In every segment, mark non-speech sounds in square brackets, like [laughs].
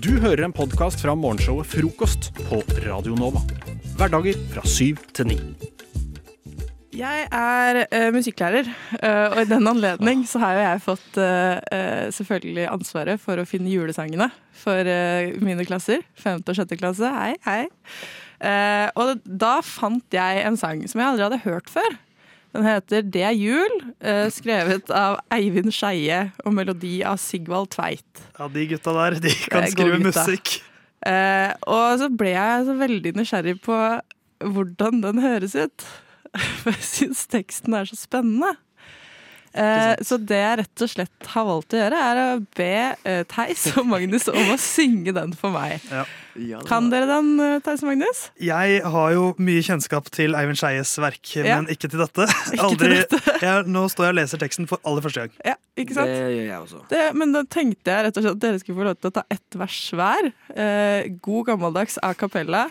Du hører en podkast fra morgenshowet Frokost på Radio Nova. Hverdager fra syv til ni. Jeg er uh, musikklærer, uh, og i den anledning så har jo jeg fått uh, selvfølgelig ansvaret for å finne julesangene for mine klasser. Femte og sjette klasse. Hei, hei. og da fant jeg en sang som jeg aldri hadde hørt før. Den heter 'Det er jul', skrevet av Eivind Skeie og melodi av Sigvald Tveit. Ja, de gutta der, de kan skrive musikk. og så ble jeg så veldig nysgjerrig på hvordan den høres ut. [laughs] For jeg syns teksten er så spennende. Eh, så det jeg rett og slett har valgt å gjøre, er å be eh, Theis og Magnus om å synge den for meg. Ja. Kan dere den, eh, Theis og Magnus? Jeg har jo mye kjennskap til Eivind Skeies verk, ja. men ikke til dette. [laughs] Ikke Aldri, til dette. Jeg, nå står jeg og leser teksten for aller første gang. Ja, ikke sant? Det gjør jeg også. Det, men da tenkte jeg rett og slett at dere skulle få lov til å ta ett vers hver. Eh, god gammeldags a cappella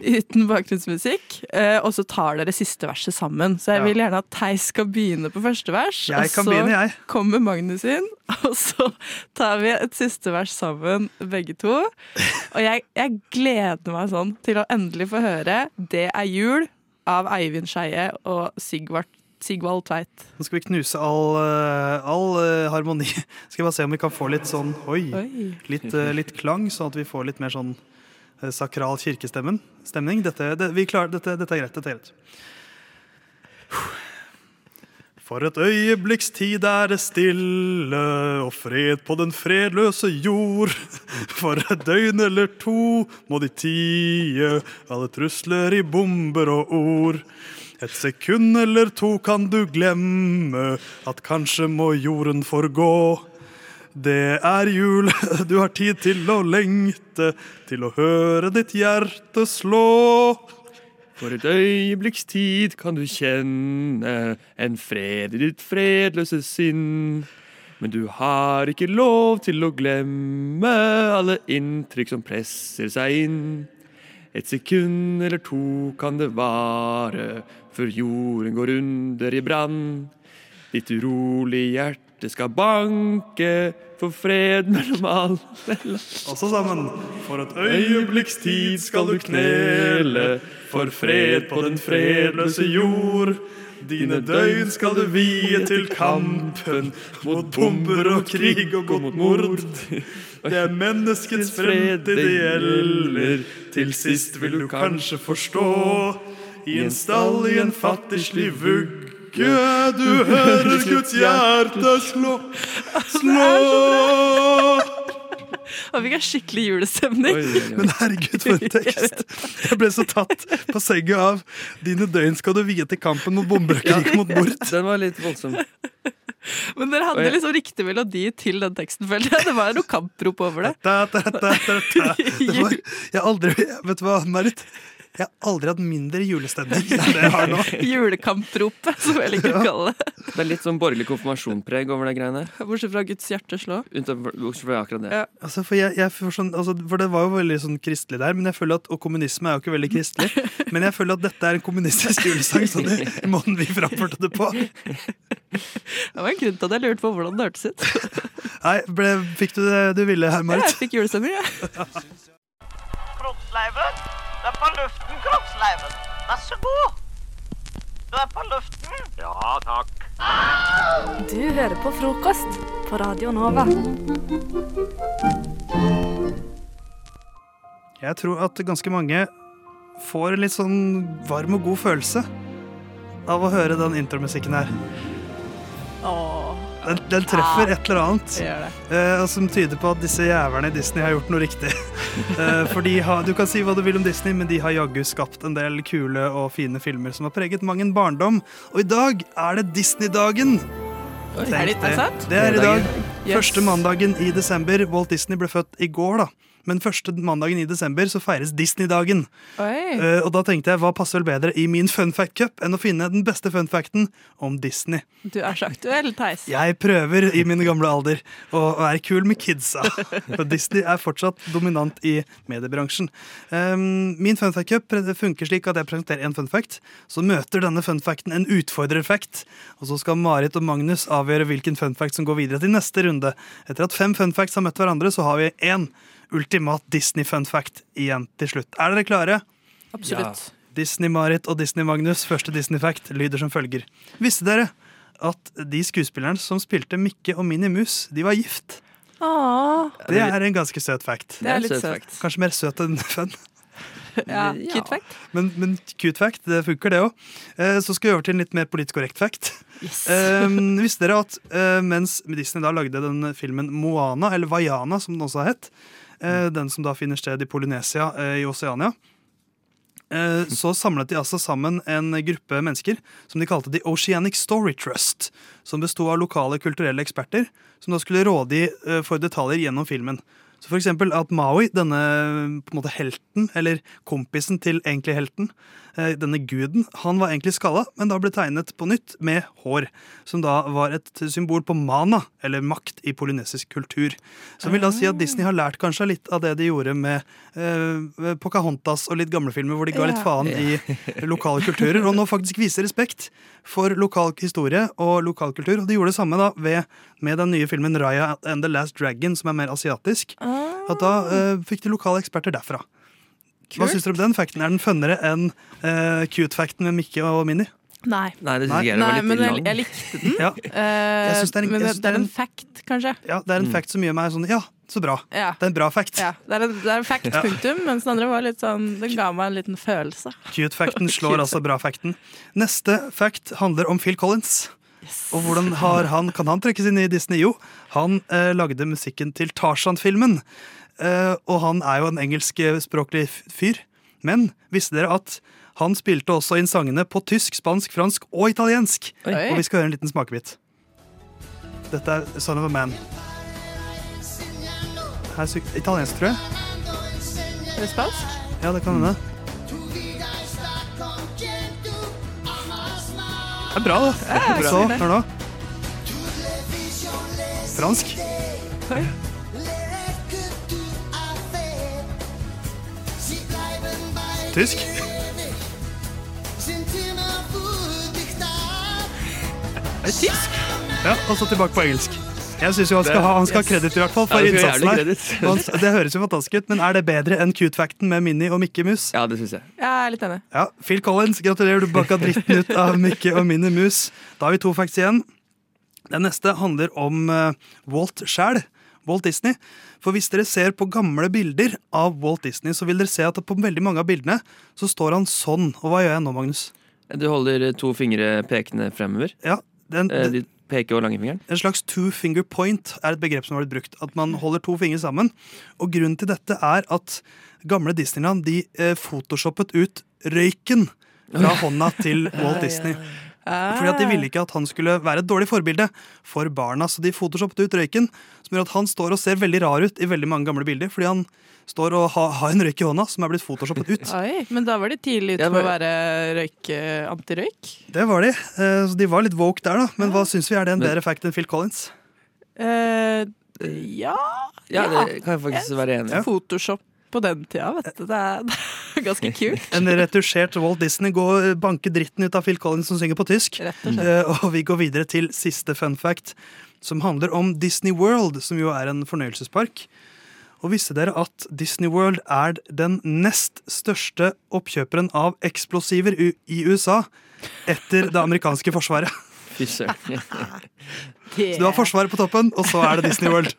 uten bakgrunnsmusikk. Eh, og så tar dere siste verset sammen. Så jeg vil gjerne at Theis skal begynne på første vers. Jeg og så begynne, kommer Magnus inn, [laughs] og så tar vi et siste vers sammen, begge to. Og jeg, jeg gleder meg sånn til å endelig få høre 'Det er jul' av Eivind Skeie og Sigvart Sigvald Tveit. Nå skal vi knuse all, eh, all uh, harmoni. [laughs] Skal vi bare se om vi kan få litt sånn oi, oi. Litt, uh, litt, klang, sånn at vi får litt mer sånn Eh, sakral kirkestemning. Dette, det, klarer, dette, dette, er greit. Dette er greit. For et øyeblikks tid er det stille og fred på den fredløse jord. [laughs] For et døgn eller to må de tie alle trusler i bomber og ord. Et sekund eller to kan du glemme at kanskje må jorden forgå. Det er jul, [laughs] du har tid til å lengte, til å høre ditt hjerte slå. For et øyeblikks tid kan du kjenne en fred i ditt fredløse sinn. Men du har ikke lov til å glemme alle inntrykk som presser seg inn. Et sekund eller to kan det vare før jorden går under i brann. Ditt urolige hjerte hjertet skal banke for fred mellom alle Også sammen. For et øyeblikks tid skal du knele for fred på den fredløse jord. Dine døgn skal du vie til kampen mot bomber og krig og godt mord. Det er menneskets fred det gjelder. Til sist vil du kanskje forstå. I en stall i en fattigslig vugg ikke du hører Guds hjerte slå, slå. Da fikk en skikkelig julestemning. Men herregud, for en [laughs] tekst! Jeg ble så tatt på senga av 'Dine døgn skal du vie til kampen mot bombekrig mot mord'. Den var litt voldsom. Men dere hadde liksom riktig melodi til den teksten, føler jeg. Det var noe kamprop over det. [laughs] det var, jeg aldri Vet du hva, Marit? Jeg har aldri hatt mindre julestemning enn det jeg har nå. [laughs] Julekampropet, som jeg liker å kalle det. Det er litt sånn borgerlig konfirmasjonpreg over det greiene. Bortsett fra Guds hjerte slå. Bortsett fra akkurat det. Ja. Altså, for, jeg, jeg sånn, altså, for, det var jo veldig sånn kristelig der, men jeg føler at, og kommunisme er jo ikke veldig kristelig. [laughs] Men jeg føler at dette er en kommunistisk julesang, sånn i, i måten vi framførte det på. Det var en grunn til at jeg lurte på hvordan det hørtes ut. [laughs] Nei, ble, Fikk du det du ville her, Marit? Ja, jeg fikk julestemning, jeg. Ja. Du er på luften, Kroppsleiven. Vær så god. Du er på luften. Ja, takk. Du hører på frokost på Radio Nova. Jeg tror at ganske mange får en litt sånn varm og god følelse av å høre den intromusikken her. Åh. Den, den treffer et eller annet uh, som tyder på at disse jævlene i Disney har gjort noe riktig. uh, [laughs] for har, Du kan si hva du vil om Disney, men de har jaggu skapt en del kule og fine filmer som har preget mang en barndom. Og i dag er det Disney-dagen! Er det. Det er i dag. Første mandagen i desember. Walt Disney ble født i går, da men første mandagen i desember så feires Disney-dagen. Uh, og da tenkte jeg hva passer vel bedre i min funfact cup enn å finne den beste funfacten om Disney. Du er så aktuell, Theis. Jeg prøver i min gamle alder å være kul med kidsa. For Disney er fortsatt dominant i mediebransjen. Um, min funfact cup funker slik at jeg presenterer en funfact. Så møter denne funfacten en utfordrerfact. Og så skal Marit og Magnus avgjøre hvilken funfact som går videre til neste runde. Etter at fem funfacts har møtt hverandre, så har vi én ultimat Disney-fun fact igjen til slutt. Er dere klare? Absolutt. Disney-Marit og Disney-Magnus, første Disney-fact, lyder som følger. Visste dere at de skuespillerne som spilte Mikke og Minni Mus, de var gift? Åh, Det er en ganske søt fact. det er litt søt. Kanskje mer søt enn fun. [laughs] Ja, Ja. Cute fact. Men, men cute fact, det funker det òg. Så skal vi over til en litt mer politisk korrekt fact. Yes. Um, [laughs] visste dere at eh, mens Disney da lagde den filmen Moana, eller Vaiana som den også har hett, eh, den som da finner sted i Polynesia eh, i Oseania, eh, så samlet de altså sammen en gruppe mennesker som de kalte The Oceanic Story Trust, som besto av lokale kulturelle eksperter som da skulle råde de for detaljer gjennom filmen. Så for eksempel at Maui, denne på en måte helten, eller kompisen til egentlig helten, eh, denne guden, han var egentlig skalla, men da ble tegnet på nytt med hår, som da var et symbol på mana, eller makt, i polynesisk kultur. Som vil da si at Disney har lært kanskje litt av det de gjorde med eh, Pocahontas og litt gamle filmer, hvor de ga litt faen i [laughs] lokale kulturer, og nå faktisk viser respekt for lokal historie og lokal kultur. Og de gjorde det samme da ved, med den nye filmen Raya and the Last Dragon, som er mer asiatisk. At da eh, fikk de lokale eksperter derfra. Hva syns dere om den facten? Er den funnere enn uh, cute-facten med Mikke og Minnie? Nei. Nei, det jeg Nei, men jeg, jeg likte den. [laughs] Ja, Eh, synes det er en- men det, det er en fact, kanskje. ja det er en fact som gjør meg sånn Ja, så bra. Ja. Det er en bra fact. ja. Det, er en, det er en fact, punktum, mens den andre var litt sånn Den ga meg en liten følelse. Cute-facten [laughs] slår altså bra-facten. Neste fact handler om Phil Collins. Og hvordan har han, kan han trekkes inn i Disney? Jo, han eh, lagde musikken til Tarzan-filmen. Eh, og han er jo en engelskspråklig fyr. Men visste dere at han spilte også inn sangene på tysk, spansk, fransk og italiensk? Oi. Og vi skal høre en liten smakebit. Dette er Son of a Man. Her italiensk, tror jeg. Er det spansk? Ja, det kan hende. Det er bra, da. Så, hør nå. Fransk. Tysk. Er det tysk? Ja, og så tilbake på engelsk. Jeg synes jo Han skal ha, han skal ha kreditt i hvert fall for Ja, innsatsen her. Det høres jo fantastisk ut, men er det bedre enn cute-facten med Minnie og Mikke Mus? Ja, det synes jeg. Ja, Jeg er litt enig. Ja, Phil Collins, gratulerer, du bakka dritten ut av Mikke og Minnie Mus. Da har vi to facts igjen. Den neste handler om eh, Walt sjæl. Walt Disney. For hvis dere ser på gamle bilder av Walt Disney, så vil dere se at på veldig mange av bildene så står han sånn. Og hva gjør jeg nå, Magnus? Du holder to fingre pekende fremover. Ja, den, Eh, De peke- og langfingeren. En slags two finger point er et begrep som har blitt brukt. At man holder to fingre sammen. Og grunnen til dette er at gamle Disneyland de eh, photoshoppet ut røyken fra hånda til [laughs] Walt Disney. Fordi at De ville ikke at han skulle være et dårlig forbilde for barna, så de photoshoppet ut røyken. Som gjør at han står og ser veldig rar ut i veldig mange gamle bilder. Fordi han står og ha, har en røyk i hånda som er blitt photoshoppet ut. [laughs] Oi, men da var de tidlig ute Ja, med å være røyk, eh, antirøyk. Det var de. Eh, Så de var litt woke der, da. Men hva syns vi er det en bedre fact enn Phil Collins? Eh, ja Ja, det kan jeg faktisk være enig i. Photoshop på den tida, vet du. Det er, [laughs] det er ganske kult. [laughs] En retusjert Walt Disney går banke dritten ut av Phil Collins som synger på tysk. Rett og slett. Eh, Og vi går videre til siste fun fact, som handler om Disney World, som jo er en fornøyelsespark. Og visste dere at Disney World er den nest største oppkjøperen av eksplosiver i USA etter det amerikanske forsvaret? [laughs] Fy søren. Så du har Forsvaret på toppen, og så er det Disney World.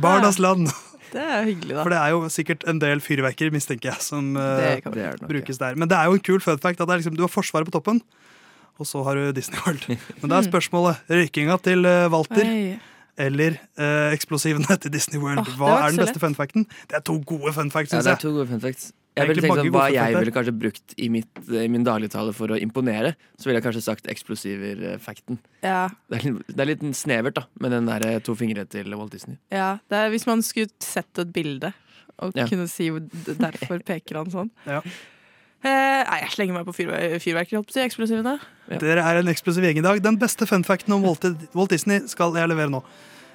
Bardas land. Det er hyggelig, da. For det er jo sikkert en del fyrverkeri, mistenker jeg, som uh, brukes der. Men det er jo en kul fun fact at det er liksom, du har Forsvaret på toppen, og så har du Disney World. [laughs] Men da er spørsmålet røykinga til uh, Walter Oi. eller eh, eksplosivene til Disney World. Oh, Hva er den beste fun facten? Det er to gode fun facts, Ja, det er to gode fun facts. Jeg ville tenkt sånn, Hva jeg ville kanskje brukt i, mitt, i min dagligtale for å imponere, så ville jeg kanskje sagt eksplosiver-facten. Ja, Det, er litt- det er litt snevert, da, med den der to fingre til Walt Disney. ja. Det er hvis man skulle sett et bilde og Ja. kunne si hvor- derfor peker han sånn. Ja. Eh, nei, jeg slenger meg på fyrver fyrverkeri, si. Eksplosivene. Ja. Dere er en eksplosiv gjeng i dag. Den beste fun facten om Walt, Walt Disney skal jeg levere nå.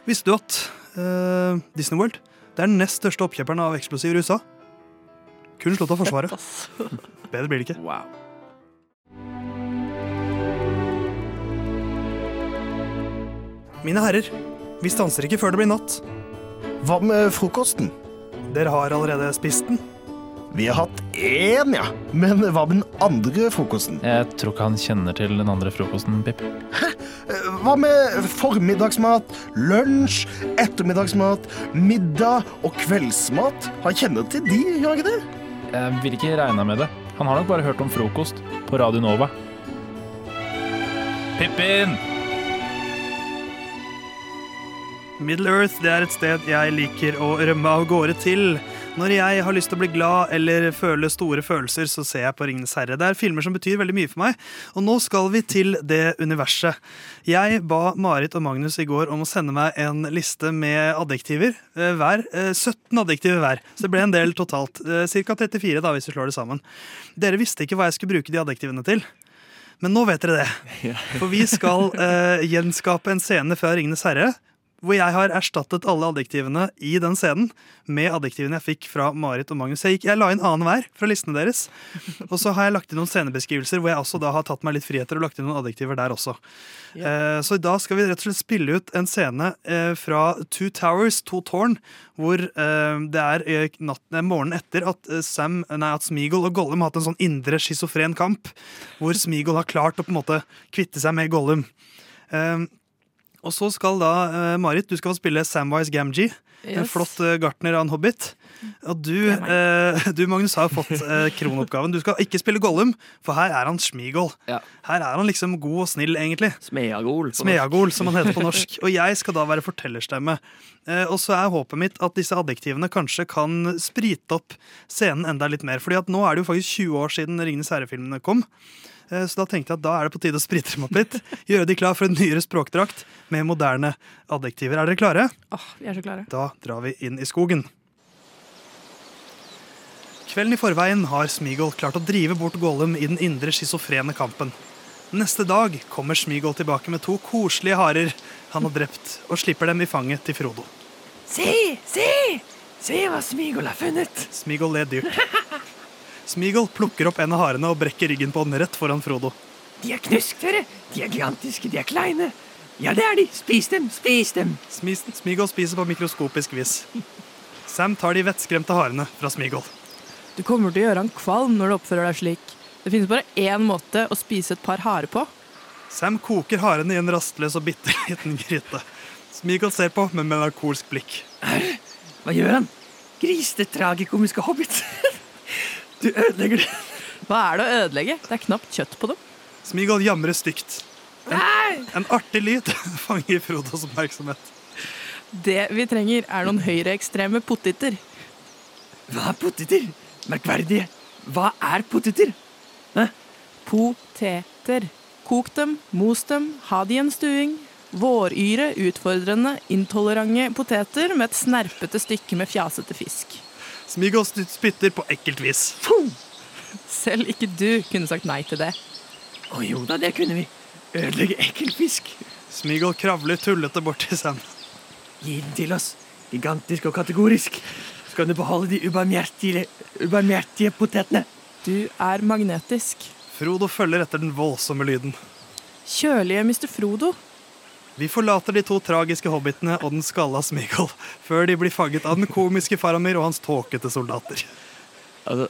Visste du at eh, Disney World det er den nest største oppkjøperen av eksplosiver i USA? Kun slått av Forsvaret. Bedre blir det ikke. Wow. Mine herrer, vi stanser ikke før det blir natt. Hva med frokosten? Dere har allerede spist den? Vi har hatt én, ja. Men hva med den andre frokosten? Jeg tror ikke han kjenner til den andre frokosten, Pip. Hæ? Hva med formiddagsmat, lunsj, ettermiddagsmat, middag og kveldsmat? Han kjenner til de, gjør han ikke det? Jeg vil ikke regne med det. Han har nok bare hørt om frokost på Radio Nova. Pippin! Middle Earth det er et sted jeg liker å rømme av gårde til. Når jeg har lyst til å bli glad eller føle store følelser, så ser jeg på Ringenes herre. Det er filmer som betyr veldig mye for meg, og nå skal vi til det universet. Jeg ba Marit og Magnus i går om å sende meg en liste med adjektiver eh, hver. eh, 17 adjektiver hver. Så det ble en del totalt. Eh, Ca. 34 da, hvis vi slår det sammen. Dere visste ikke hva jeg skulle bruke de adjektivene til. Men nå vet dere det. [laughs] For vi skal uh, gjenskape en scene fra Ringenes herre. Hvor jeg har erstattet alle adjektivene i den scenen med adjektivene jeg fikk fra Marit og Magnus. Jeg, gikk, jeg la inn annen hver fra listene deres. [laughs] Og så har jeg lagt inn noen scenebeskrivelser hvor jeg også da har tatt meg litt friheter og lagt inn noen adjektiver der også. Eh, så da skal vi rett og slett spille ut en scene eh, fra Two Towers, To Tårn, hvor eh, det er natten, eh, morgenen etter at Sam, nei, at Smeagol og Gollum har hatt en sånn indre schizofren kamp, hvor Smeagol har klart å på en måte kvitte seg med Gollum. Eh, og så skal da uh, Marit, du skal få spille Samwise Gamgee. En Yes. flott uh, gartner av en hobbit. Og du, uh, [laughs] du Magnus, har fått kronoppgaven. Du skal ikke spille Gollum, for her er han Smigol. Ja. Her er han liksom god og snill, egentlig. Smeagol. Smeagol, som han heter på norsk. Og jeg skal da være fortellerstemme. Eh, og så er håpet mitt at disse adjektivene kanskje kan sprite opp scenen enda litt mer. Fordi at nå er det jo faktisk 20 år siden Ringenes herre-filmene kom. Eh, Så da tenkte jeg at da er det på tide å sprite dem opp litt. [laughs] Gjøre de klar for en nyere språkdrakt med moderne adjektiver. Er dere klare? Åh, vi er så klare. Da drar vi inn i skogen. Kvelden i forveien har Smigol klart å drive bort Gollum i den indre schizofrene kampen. Neste dag kommer Smigol tilbake med to koselige harer han har drept, og slipper dem i fanget til Frodo. Se, se! Se hva Smigol har funnet! Smigol ler dyrt. [laughs] Smigol plukker opp en av harene og brekker ryggen på den rett foran Frodo. De er knusktørre, de er gigantiske, de er kleine. Ja, det er de. Spis dem, spis dem. Smis- Smigol spiser på mikroskopisk vis. Sam tar de vettskremte harene fra Smigol. Du kommer til å gjøre han kvalm når du oppfører deg slik. Det finnes bare én måte å spise et par harer på. Sam koker harene i en rastløs og bitter [laughs] liten gryte. Smigol ser på med melankolsk blikk. Hva gjør han? Grisete, tragikomiske hobbit. [laughs] Du ødelegger det. Hva er det å ødelegge? Det er knapt kjøtt på dem. Smigol jamrer stygt. En, en artig lyd [laughs] fanger Frodos oppmerksomhet. Det vi trenger, er noen høyreekstreme poteter. Hva er poteter? Merkverdige. Hva er poteter? Poteter. Kok dem, mos dem, ha de i en stuing. Våryre, utfordrende, intolerante poteter med et snerpete stykke med fjasete fisk. Smigol og spytter på ekkelt vis. Selv ikke du kunne sagt nei til det. Å jo da, det kunne vi. Ødelegge ekkel fisk. Smigol kravler tullete bort til Sam. Gi den til oss. Gigantisk og kategorisk. Så kan du beholde de ubarmhjertige, ubarmhjertige potetene. Du er magnetisk. Frodo følger etter den voldsomme lyden. Kjølige Mr. Frodo. Vi forlater de to tragiske hobbitene og den skalla Smigol før de blir fanget av den komiske Faramir og hans tåkete soldater. Altså,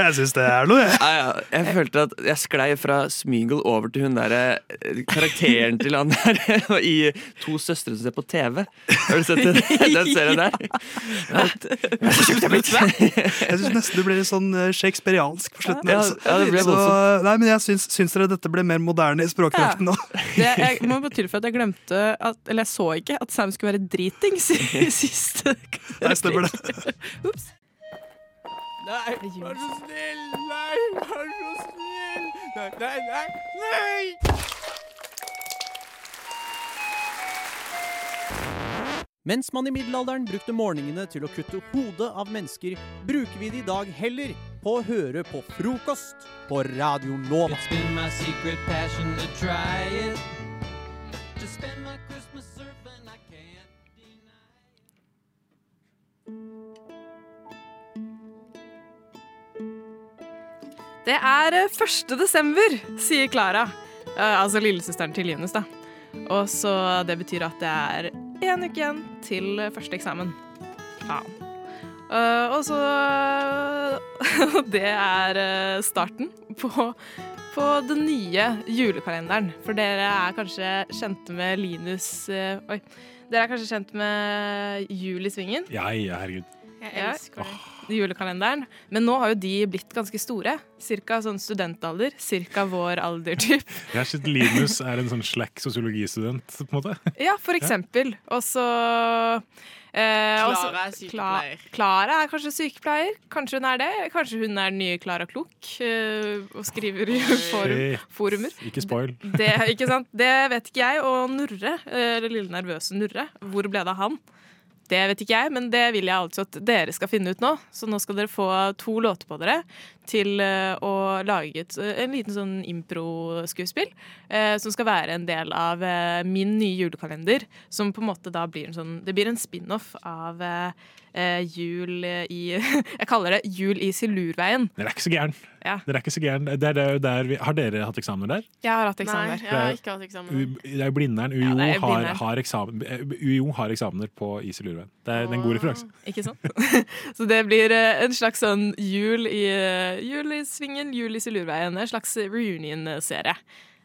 Jeg syns det er noe, jeg. ja, ja, jeg følte at jeg sklei fra Smigel over til hun derre eh, karakteren til han der [laughs] i To søstre som ser på TV. Har du sett den, [laughs] den serien der? Er! Jeg syns nesten du ble litt sånn eh, shakespeariansk på slutten. Altså. ja, det ble Så, nei, men jeg syns, syns dere dette ble mer moderne i språkdrakten nå? Det, jeg må bare tilføye at jeg glemte at, Eller jeg så ikke at Sam skulle være dritings i [laughs] siste Nei, stemmer det. Ups. Nei, vær så snill! Nei, vær så snill! Nei, nei, nei! nei. Mens man i middelalderen brukte morgenene til å kutte hodet av mennesker, bruker vi det i dag heller på å høre på frokost på Radio Nova. Det er eh, 1. desember, sier Klara. Eh, altså lillesøsteren til Linus, da. Og så Det betyr at det er én uke igjen til eh, første eksamen. Faen. Uh, og så [laughs] Det er eh, starten på, på den nye julekalenderen. For dere er kanskje kjente med Linus uh, Oi. Dere er kanskje kjent med Jul i Svingen? Ja, ja, herregud. Jeg elsker julekalenderen. Men nå har jo de blitt ganske store. Cirka sånn studentalder. Cirka vår alder, typ. Jeg har sett Linus er en sånn slack sosiologistudent, på en måte. Ja, for eksempel. Og så eh, Klara er sykepleier. Klara er kanskje sykepleier. Kanskje hun er det. Kanskje hun er den nye Klara Klok eh, og skriver i forum, forumer. Ikke spoil. Det, ikke sant? det vet ikke jeg. Og Nurre, eh, det lille nervøse Nurre, hvor ble det av han? Det vet ikke jeg, men det vil jeg altså at dere skal finne ut nå. Så nå skal dere få to låter på dere til eh, å lage et, en liten sånn impro-skuespill. eh, som skal være en del av eh, min nye julekalender. Som på en måte da blir en sånn Det blir en spin-off av eh, jul i [laughs] Jeg kaller det Jul i Silurveien. Dere er ikke så gæren. Ja. Dere er ikke så gæren. Det er det der vi, har dere hatt eksamener der? Jeg har hatt eksamen Nei, der. jeg har ikke hatt eksamen. U, det er jo Blindern. UiO, Ja, er har, har eksamen, UiO har eksamener på is i Lurveien. Det er en god referanse. Ikke sant? [laughs] Så det blir en slags sånn jul i, eh, Julis i Silurveien. En slags reunion-serie.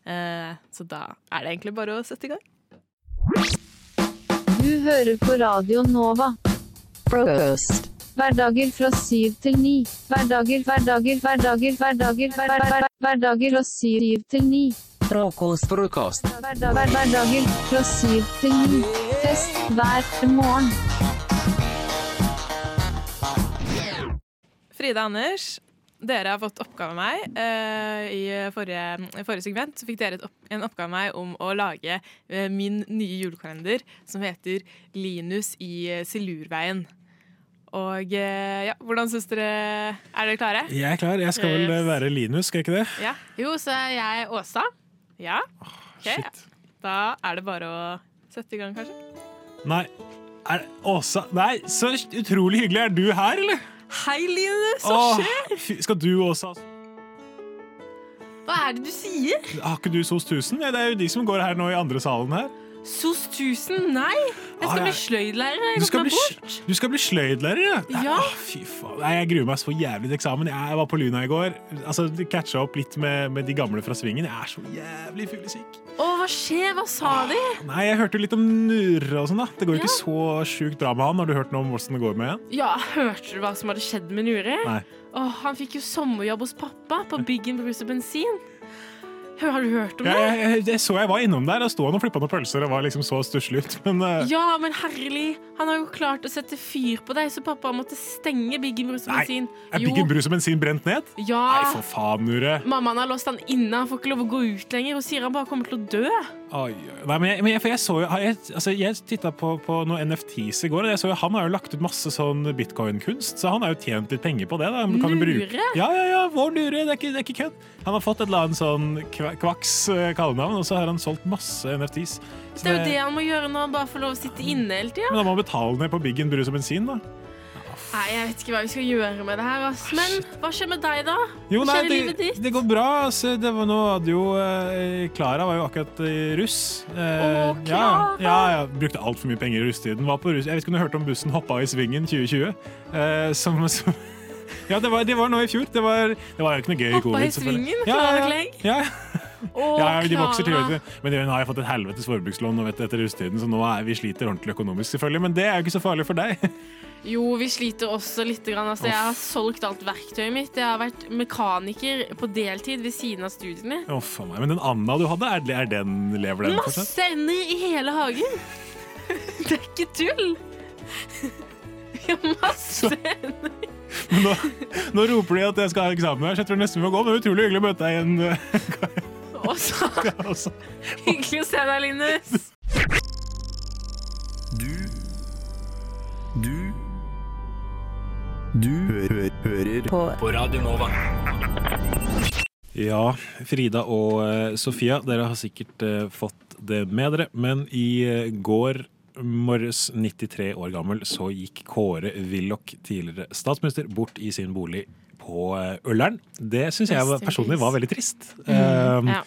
Eh, Så da er det egentlig bare å sette i gang. Du hører på Radio Nova. Frokost. Hverdager fra syv til ni. Hverdager, hverdager, hverdager, hverdager, hver, hver, hver, hverdager fra syv til ni. Frokost, frokost. Hverdager fra syv til ni. Fest hver morgen. Frida Anders, dere har fått oppgave av meg. Uh, I forrige, forrige segment så fikk dere et opp, en oppgave av meg om å lage uh, min nye julekalender som heter Linus i eh, Silurveien. Og ja, hvordan syns dere Er dere klare? Jeg er klar. Jeg skal vel være Linus, skal jeg ikke det? Ja. Jo, så er jeg Åsa. Ja. Ok. Da er det bare å sette i gang, kanskje. Nei. Er det Åsa Nei, så utrolig hyggelig. Er du her, eller? Hei, Line. Så skjer? Åh, Skal du også Hva er det du sier? Har ikke du SOS 1000? Ja, Det er jo de som går her nå i andre salen her. SOS 1000? Nei! Jeg Ah, skal jeg- bli sløydlærer. Du skal bli, du skal bli sløydlærer, ja? Ja. Ah, fy faen. Nei, jeg gruer meg så jævlig til eksamen. Jeg var på Luna i går. Altså, Catcha opp litt med, med de gamle fra svingen. Jeg er så jævlig fuglesyk. Å, hva skjer? Hva sa de? Nei, jeg hørte litt om Nurre og sånn, da. Det går jo ikke så sjukt bra med han. Har du hørt noe om hvordan det går med han? Ja, Hørte du hva som hadde skjedd med Nure? Nei. Åh, han fikk jo sommerjobb hos pappa på Biggen brus og bensin. Har du hørt om det? jeg, jeg så jeg var innom der, og sto han og flippa noen pølser og var liksom så stusslig ut. Men uh... Ja, men herlig, han har jo klart å sette fyr på deg, så pappa måtte stenge Biggen brus og Nei, bensin. er Biggen brus og bensin brent ned? Ja. Nei, for faen, Nure. Mammaen har låst han inne, han får ikke lov å gå ut lenger. Hun sier han bare kommer til å dø. Oi. Nei, men jeg, men jeg, for jeg så jo Jeg, altså, jeg titta på, på noen NFTs i går, og jeg så jo han har jo lagt ut masse sånn bitcoin-kunst, så han har jo tjent litt penger på det. da kan jo bruke-? Ja, ja, ja, vår Nure. Det er ikke, det er ikke kødd. Han har fått et eller annet sånn kva- kvaks eh, kallenavn, og så har han solgt masse NFTs. Så Det er jo det han må gjøre når han bare får lov å sitte inne hele tida. Men da må han betale ned på Biggen brus og bensin, da. Nei, jeg vet ikke hva vi skal gjøre med det her, ass. Men hva skjer med deg, da? Jo, nei, det, det går bra. Altså, det var, nå hadde jo eh, Klara var jo akkurat i russ. Eh, Å, ja, Klara! ja, ja, brukte altfor mye penger i russetiden. Var på russ. Jeg vet ikke om du hørte om bussen hoppa i svingen 2020? Eh, som, som [laughs] Ja, det var, det var nå i fjor. Det var, det var ikke noe gøy i Hoppa i svingen? Ja, ja, ja. Å, [laughs] ja, de vokser til høyde. Men nå har jeg fått et helvetes forbrukslån vet etter russetiden, så nå er vi sliter ordentlig økonomisk, selvfølgelig. Men det er jo ikke så farlig for deg. [laughs] Jo, vi sliter også litt. Altså, jeg har solgt alt verktøyet mitt. Jeg har vært mekaniker på deltid ved siden av studiene. Meg. Men den Anna du hadde, er, den, lever den fortsatt? Masse ender i hele hagen! [laughs] Det er ikke tull! Ja, masse ender. Nå, nå roper de at jeg skal ha eksamen her, så jeg tror nesten vi må gå. Men det er utrolig hyggelig å møte deg igjen. Også. [laughs] også. Hyggelig å se deg, Linus. Du Du Du hø hø hører på. på Radio Nova. Ja, Frida og uh, Sofia, dere har sikkert uh, fått det med dere. Men i uh, går morges, 93 år gammel, så gikk Kåre Willoch, tidligere statsminister, bort i sin bolig på eh, Ullern. Det syns jeg personlig var veldig trist. Mm, Eh, ja.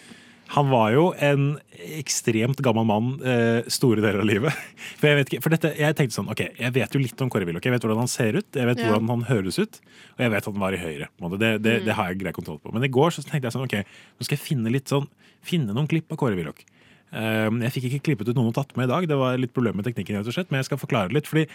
Han var jo en ekstremt gammel mann eh, store deler av livet. [laughs] For jeg vet ikke, for dette, jeg tenkte sånn, ok, jeg vet jo litt om Kåre Willoch. Jeg vet hvordan han ser ut, jeg vet Ja. hvordan han høres ut, og jeg vet at han var i Høyre. Det, det, Mm. det har jeg grei kontroll på. Men i går så tenkte jeg sånn, ok, nå skal jeg finne litt sånn, finne noen klipp av Kåre Willoch. Eh, jeg fikk ikke klippet ut noen og tatt med i dag, det var litt problem med teknikken, rett og slett, men jeg skal forklare litt. fordi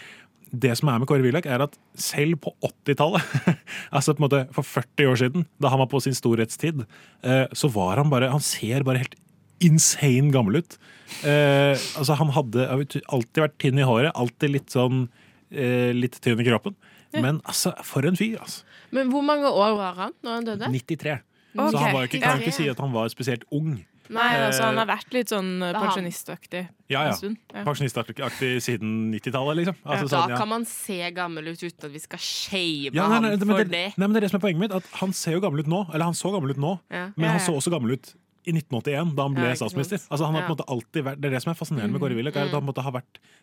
det som er med Kåre Willoch, er at selv på 80-tallet, [laughs] altså på en måte for 40 år siden, da han var på sin storhetstid, eh, så var han bare Han ser bare helt insane gammel ut. Eh, altså Han hadde alltid vært tynn i håret, alltid litt sånn eh, litt tynn i kroppen. Men altså, for en fyr, altså. Men hvor mange år var han når han døde? 93. Okay. Så han var ikke, kan ikke si at han var spesielt ung. Nei, altså han Eh, har vært litt sånn eh, pensjonistaktig Ja, ja. Ja. Pensjonistaktig siden 90-tallet, liksom. Altså, da sånn, ja. kan man se gammel ut uten at vi skal shame Ja, nei, nei, ham for det, det. nei, men det er det som er poenget mitt. At Han ser jo gammel ut nå. Eller han så gammel ut nå, Ja. men Ja, han så også gammel ut i 1981, da han ble Ja, statsminister. Altså han har på en måte alltid vært, Det er det som er fascinerende med Kåre Willoch. på har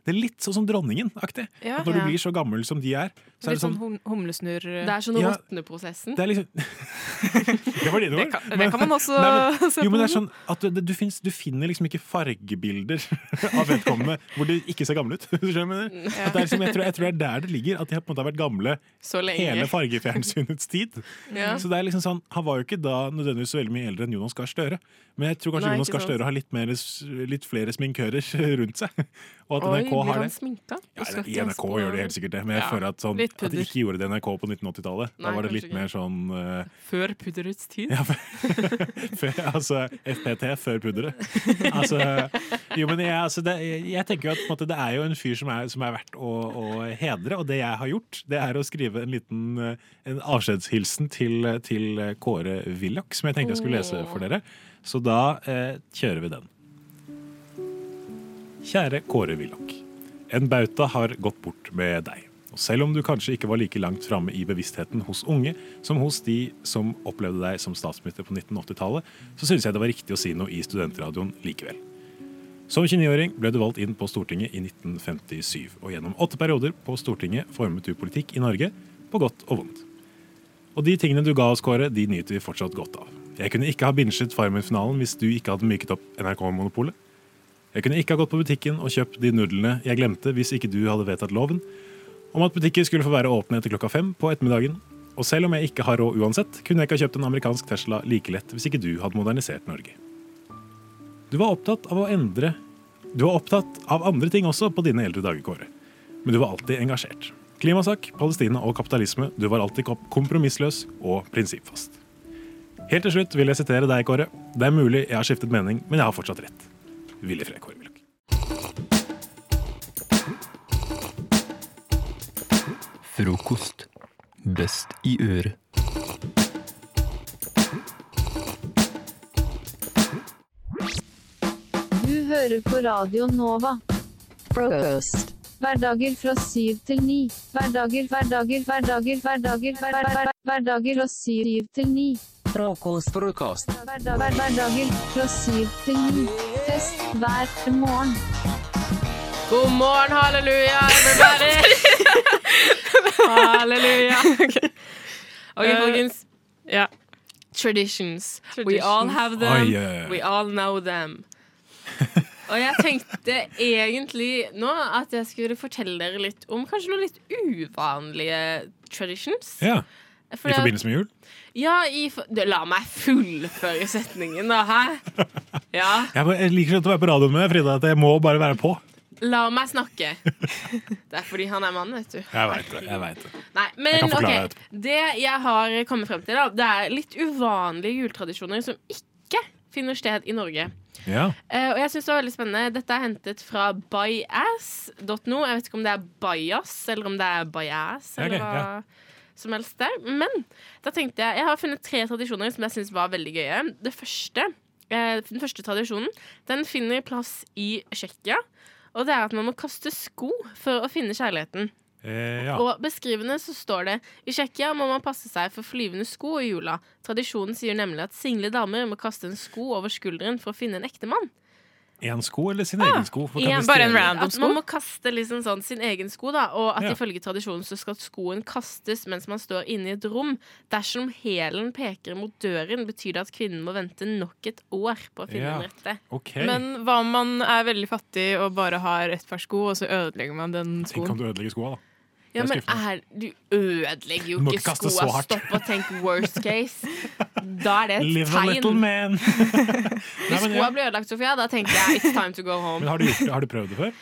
Det er litt sånn som dronningen-aktig. Ja. At Når Ja. du blir så gammel som de er, så er det sånn sånn humlesnurr Det er sånn Ja. råtneprosessen. det liksom [laughs] Det var dine ord. Det det kan man også Nei, men, [laughs] se Jo, men det er sånn at du, du, finnes, du finner liksom ikke fargebilder [laughs] av vedkommende hvor de ikke ser gamle ut. Skjønner mener? Ja. At det er liksom, jeg, tror, jeg tror det er der det ligger. At de på en måte har vært gamle Så lenge. hele fargefjernsynets tid. Ja. Så det er liksom sånn, Han var jo ikke da nødvendigvis så veldig mye eldre enn Jonas Gahr Støre. Men jeg tror kanskje Nei, Jonas Gahr. Støre har litt, mer, litt flere sminkører [laughs] rundt seg. Og at NRK Oi, har det. sminka? Ja, I NRK gjør de helt sikkert det, men jeg Ja, føler at, sånn, at de ikke gjorde det i NRK på 1980-tallet. Da var det litt mer sånn uh, Før pudderets tid? ja, [laughs] altså FPT før pudderet. Altså, jo, men jeg, altså, det, jeg, tenker jo at måte, det er jo en fyr som er, som er verdt å, å hedre, og det jeg har gjort, det er å skrive en liten eh, en avskjedshilsen til, til Kåre Willoch, som jeg tenkte jeg skulle lese for dere. Så da eh, kjører vi den. Kjære Kåre Willoch. En bauta har gått bort med deg. Og selv om du kanskje ikke var like langt framme i bevisstheten hos unge som hos de som opplevde deg som statsminister på 1980-tallet, så synes jeg det var riktig å si noe i studentradioen likevel. Som 29-åring ble du valgt inn på Stortinget i 1957, og gjennom åtte perioder på Stortinget formet du politikk i Norge, på godt og vondt. Og de tingene du ga oss, Kåre, de nyter vi fortsatt godt av. Jeg kunne ikke ha binsjet Farmen-finalen hvis du ikke hadde myket opp NRK-monopolet. Jeg kunne ikke ha gått på butikken og kjøpt de nudlene jeg glemte hvis ikke du hadde vedtatt loven om at butikker skulle få være åpne etter klokka fem på ettermiddagen. Og selv om jeg ikke har råd uansett, kunne jeg ikke ha kjøpt en amerikansk Tesla like lett hvis ikke du hadde modernisert Norge. Du var opptatt av å endre Du var opptatt av andre ting også på dine eldre dager, Kåre. Men du var alltid engasjert. Klimasak, Palestina og kapitalisme. Du var alltid kompromissløs og prinsippfast. Helt til slutt vil jeg sitere deg, Kåre. Det er mulig jeg har skiftet mening, men jeg har fortsatt rett. Hvil i fred, Kåre Frokost. Best i øret. Du hører på Radio Nova. Frokost. Hverdager fra syv til ni. Hverdager, hverdager, hverdager, hverdager, hverdager, hverdager, hverdager, hverdager fra syv til ni. Frokost. Frokost. Hverdag- hver- Hverdager fra syv til ni. Fest hver morgen. God morgen, halleluja, everybody! [laughs] halleluja. OK, Eh, folkens. Ja. Traditions. We all have them. Oh, oi. We all know them. Og jeg tenkte egentlig nå at jeg skulle fortelle dere litt om kanskje noen litt uvanlige traditions. Ja. I forbindelse med jul? Ja, i for... La meg fullføre setningen, da. Hæ? [laughs] Ja. Jeg, liker ikke å være på radioen med Frida, at jeg må bare være på. La meg snakke. [laughs] Det er fordi han er mann, vet du. Jeg veit det. jeg vet det. Nei, Jeg kan forklare ok, det jeg har kommet frem til, da, det er litt uvanlige juletradisjoner som ikke finner sted i Norge. Ja. Uh, og jeg synes det var veldig spennende Dette er hentet fra byass.no. Jeg vet ikke om det er bajas, eller om det er bajas. Eller okay, hva ja. Som helst der. Men da tenkte jeg Jeg har funnet tre tradisjoner som jeg syns var veldig gøye. Det første, eh, den første tradisjonen Den finner plass i Tsjekkia. Og det er at man må kaste sko for å finne kjærligheten. Eh, ja. Og beskrivende så står det I Tsjekkia må man passe seg for flyvende sko i jula. Tradisjonen sier nemlig at single damer må kaste en sko over skulderen for å finne en ektemann. Én sko eller sin egen sko? For bare En- random sko? At man må kaste liksom sånn sin egen sko, da. Og at Ja. ifølge tradisjonen så skal skoen kastes mens man står inne i et rom. Dersom hælen peker mot døren, betyr det at kvinnen må vente nok et år på å finne Ja. den rette. Men hva om man er veldig fattig og bare har ett par sko, og så ødelegger man den Tenk skoen? om du ødelegger skoa, da. Ja, men er, du ødelegger jo Du ikke ikke skoa. Stopp og tenk worst case. Da er det et Live a little man. [laughs] Hvis Nei, skoa blir ødelagt, Sofia, da tenker jeg it's time to go home. Men har du, gjort, har du prøvd det før?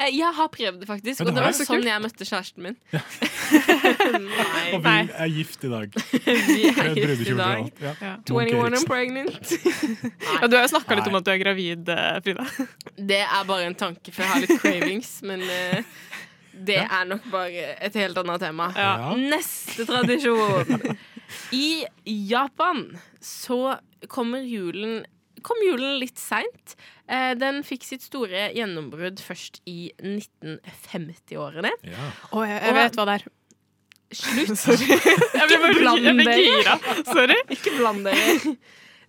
Eh, Jeg har prøvd det, faktisk. Og det var sånn jeg møtte kjæresten min. [laughs] Og vi er gift i dag. [laughs] Vi er gift i dag. Ja. Ja. 21 Eriksen. and pregnant. Ja, du har jo snakka litt om at du er gravid, eh, Frida. Det er bare en tanke, for jeg har litt cravings, men eh, det er nok bare et helt annet tema. Ja. Neste tradisjon. [laughs] I Japan så kommer julen kom julen litt seint. Eh, Den fikk sitt store gjennombrudd først i 1950-årene. Og jeg, jeg vet hva det er. Slutt! [laughs] Sorry. Jeg ble bare- jeg ble gira. Sorry. Ikke bland dere.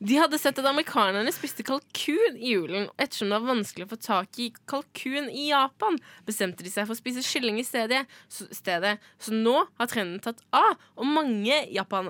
De hadde sett at amerikanerne spiste kalkun i julen. Ettersom det var vanskelig å få tak i kalkun i Japan, bestemte de seg for å spise kylling i stedet. Så, stedet. så nå har trenden tatt av, og mange japan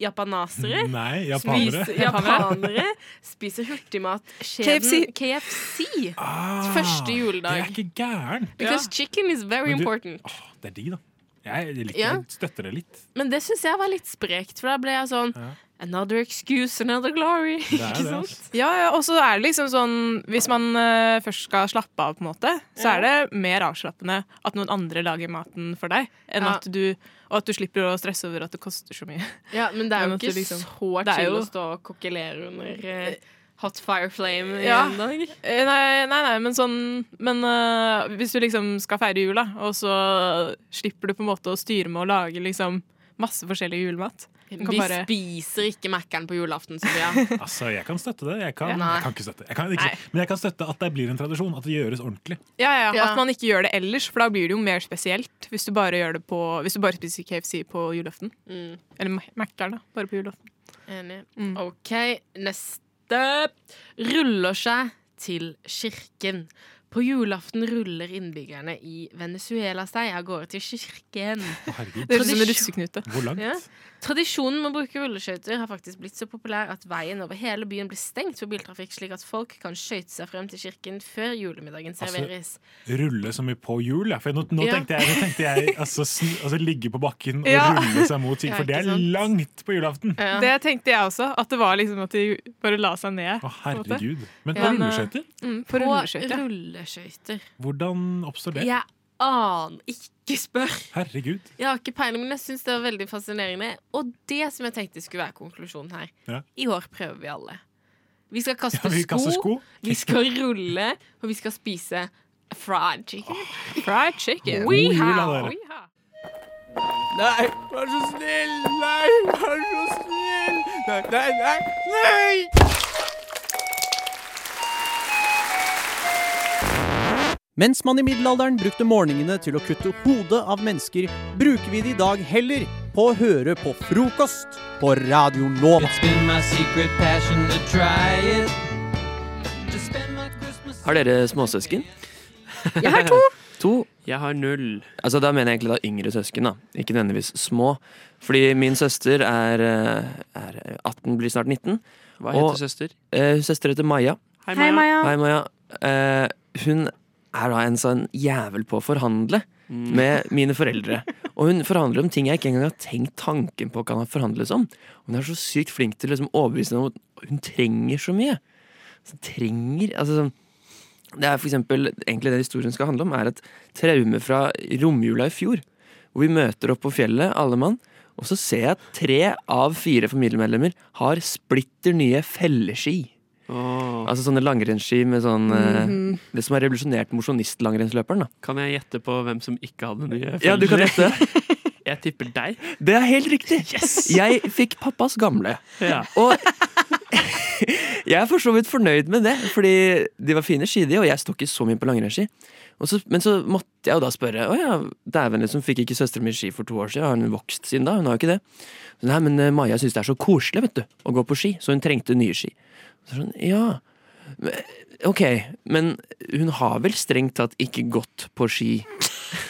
japanasere Nei, japanere. Spiser, japanere spiser hurtigmatkjeden KFC. KFC. Ah, Første juledag. Det er ikke gæren. Because chicken is very du- important. Det er de, da. Jeg, liker, Ja. jeg støtter det litt. Men det syns jeg var litt sprekt, for da ble jeg sånn Another excuse, another glory. Ikke det, sant? altså. Ja, ja, og så er det liksom sånn Hvis man uh, først skal slappe av, på en måte, så er det mer avslappende at noen andre lager maten for deg, enn Ja. at du Og at du slipper å stresse over at det koster så mye. Ja, men det er jo ikke liksom- så chill å stå og kokkelere under eh, hot fire flame i Ja. en dag. Eh, Nei, nei, nei, men sånn Men uh, hvis du liksom skal feire jul, da, og så slipper du på en måte å styre med å lage liksom masse forskjellig julemat. Vi bare- spiser ikke Mækkern på julaften, [laughs] Sofia. Altså, Jeg kan støtte det. Jeg kan, Ja. Jeg kan ikke støtte jeg kan ikke, Men jeg kan støtte at det blir en tradisjon. At det gjøres ordentlig. Ja, ja, Ja. At man ikke gjør det ellers, for da blir det jo mer spesielt. Hvis du bare, gjør det på, hvis du bare spiser KFC på julaften. Mm. Eller Mækkern, da. Bare på julaften. Enig. Mm. OK, neste ruller seg til kirken. På julaften ruller innbyggerne i Venezuela seg av gårde til kirken. herregud. Det høres ut som en russeknute. Hvor langt? Ja. Tradisjonen med å bruke rulleskøyter har faktisk blitt så populær at veien over hele byen blir stengt for biltrafikk, slik at folk kan skøyte seg frem til kirken før julemiddagen Altså, serveres. Rulle så mye på hjul. Ja. For nå, nå Ja. tenkte jeg, nå tenkte jeg altså, sn, altså, ligge på bakken og Ja. rulle seg mot ting, for det er langt på julaften. Det tenkte jeg også. At det var liksom at de bare la seg ned. Å, herregud. Men på Ja. rulleskøyter? Mm, På på rulleskøyter. rulleskøyter. Hvordan oppstår det? Jeg aner ikke, spør. Herregud. Jeg har ikke peiling, men jeg syns det var veldig fascinerende. Og det som jeg tenkte skulle være konklusjonen her. Ja. I år prøver vi alle. Vi skal kaste Ja, vi sko, sko. vi skal rulle, og vi skal spise fried chicken. Fried chicken. We have. We have. Nei, vær så snill! Nei, vær så snill! Nei, nei, nei! nei! Mens man i middelalderen brukte morgenene til å kutte hodet av mennesker, bruker vi det i dag heller på å høre på frokost på Radio Nova. Har dere småsøsken? Jeg har to. [laughs] To? Jeg har null. Altså Da mener jeg egentlig da yngre søsken, da. Ikke nødvendigvis små. Fordi min søster er, eh, er 18, blir snart 19. Hva heter Og, søster? eh, søster heter Maja. Hei, Maja. Hei, Maja. Hei, Maja. Eh, hun er da en sånn jævel på å forhandle med mine foreldre. Og hun forhandler om ting jeg ikke engang har tenkt tanken på kan forhandles om. Hun er så sykt flink til å liksom overbevise om at hun trenger så mye. Så trenger altså sånn Det er for eksempel, egentlig det historien skal handle om, er et traume fra romjula i fjor. Hvor vi møter opp på fjellet, alle mann, og så ser jeg at tre av fire familiemedlemmer har splitter nye felleski. Altså sånne langrennsski med sånn mm -hmm. Det som har revolusjonert mosjonist-langrennsløperen. Kan jeg gjette på hvem som ikke hadde nye Ja, du kan gjette. [laughs] Jeg tipper deg. Det er helt riktig! Jeg fikk pappas gamle. Ja. Og [laughs] jeg er for så vidt fornøyd med det, fordi de var fine ski, de, og jeg står ikke så mye på langrennsski. Men så måtte jeg jo da spørre Å ja, dæven, liksom, fikk ikke søsteren min ski for to år siden? Har hun vokst siden da? Hun har jo ikke det. Så, Nei, men eh, Maja syns det er så koselig vet du, å gå på ski, så hun trengte nye ski. Så sånn, ja, OK, men hun har vel strengt tatt ikke gått på ski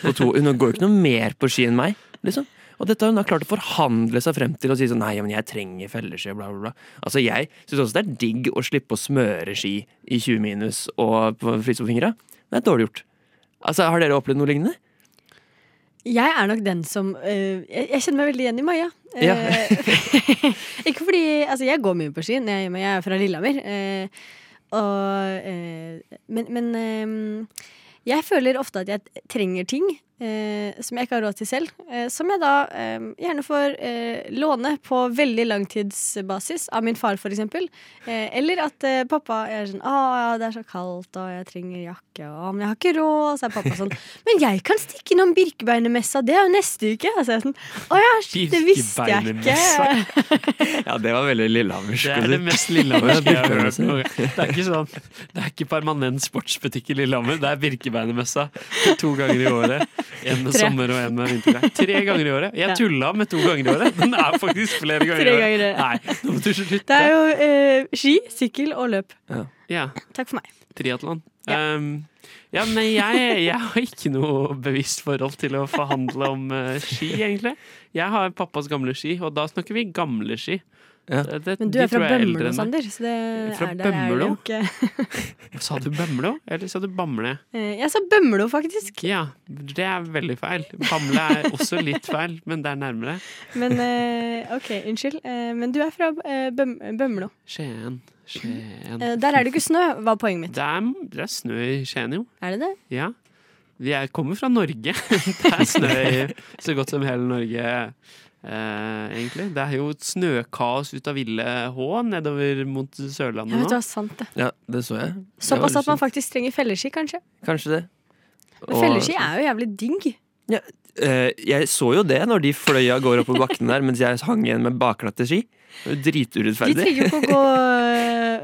på to Hun går jo ikke noe mer på ski enn meg, liksom. Og dette har hun da klart å forhandle seg frem til og si sånn Nei, men jeg trenger felleski, bla, bla, bla. Altså, jeg syns også det er digg å slippe å smøre ski i 20 minus og på frisbefingra. Det er dårlig gjort. Altså, Har dere opplevd noe lignende? Jeg er nok den som uh, jeg, jeg kjenner meg veldig igjen i Maja. Ja. Eh, [laughs] ikke fordi Altså, jeg går mye på ski. når Jeg, er hjemme. jeg er fra Lillehammer. Uh, og Men, men jeg føler ofte at jeg trenger ting eh, som jeg ikke har råd til selv. eh, som jeg da eh, gjerne får eh, låne på veldig langtidsbasis av min far, for eksempel. Eh, eller at eh, pappa er sånn 'Å, ja, det er så kaldt, og jeg trenger jakke', og 'men jeg har ikke råd', så er pappa sånn 'Men jeg kan stikke innom Birkebeinermessa, det er jo neste uke'. Og så er jeg sånn 'Å ja, shit, det visste jeg ikke'. [laughs] Ja, det var veldig lillehammersk. Det er det mest lillehammerske [laughs] jeg har hørt. Det er ikke sånn Det er ikke permanent sportsbutikk i Lillehammer. Det er Birkebeinermessa to ganger i året. En med Tre. sommer og en med vinterklær. Tre ganger i året. Jeg Ja. tulla med to ganger i året. men det er faktisk flere ganger Tre i ganger i året. Nei, nå må du slutte. Det er jo eh, ski, sykkel og løp. Ja. Takk for meg. Triatlon. Um, ja, men jeg, jeg har ikke noe bevisst forhold til å forhandle om uh, ski, egentlig. Jeg har pappas gamle ski, og da snakker vi gamle ski. Det- det- Men du er fra Bømlo. Sander, så det Fra er der er det Bømlo? jo ikke [laughs] Sa du Bømlo, eller sa du Bamble? Eh, Jeg sa Bømlo, faktisk. Ja, det er veldig feil. Bamble er også litt feil, men det er nærmere. Men eh, OK, unnskyld. Eh, Men du er fra Bøm Bømlo. Skien. Skien. Der er det ikke snø, var poenget mitt. Det er, det er snø i Skien, jo. Er det det? Ja. Vi er, kommer fra Norge. [laughs] Det er snø i så godt som hele Norge, eh, egentlig. Det er jo et snøkaos ut av ville H nedover mot Sørlandet Ja, vet du hva, sant det. Ja, det så jeg. Såpass at man faktisk trenger felleski, kanskje. Kanskje det. Men Og- felleski er jo jævlig digg. Eh, jeg så jo det når de fløy av gårde oppover bakken der mens jeg hang igjen med bakglatte ski. Det var De trenger jo ikke å gå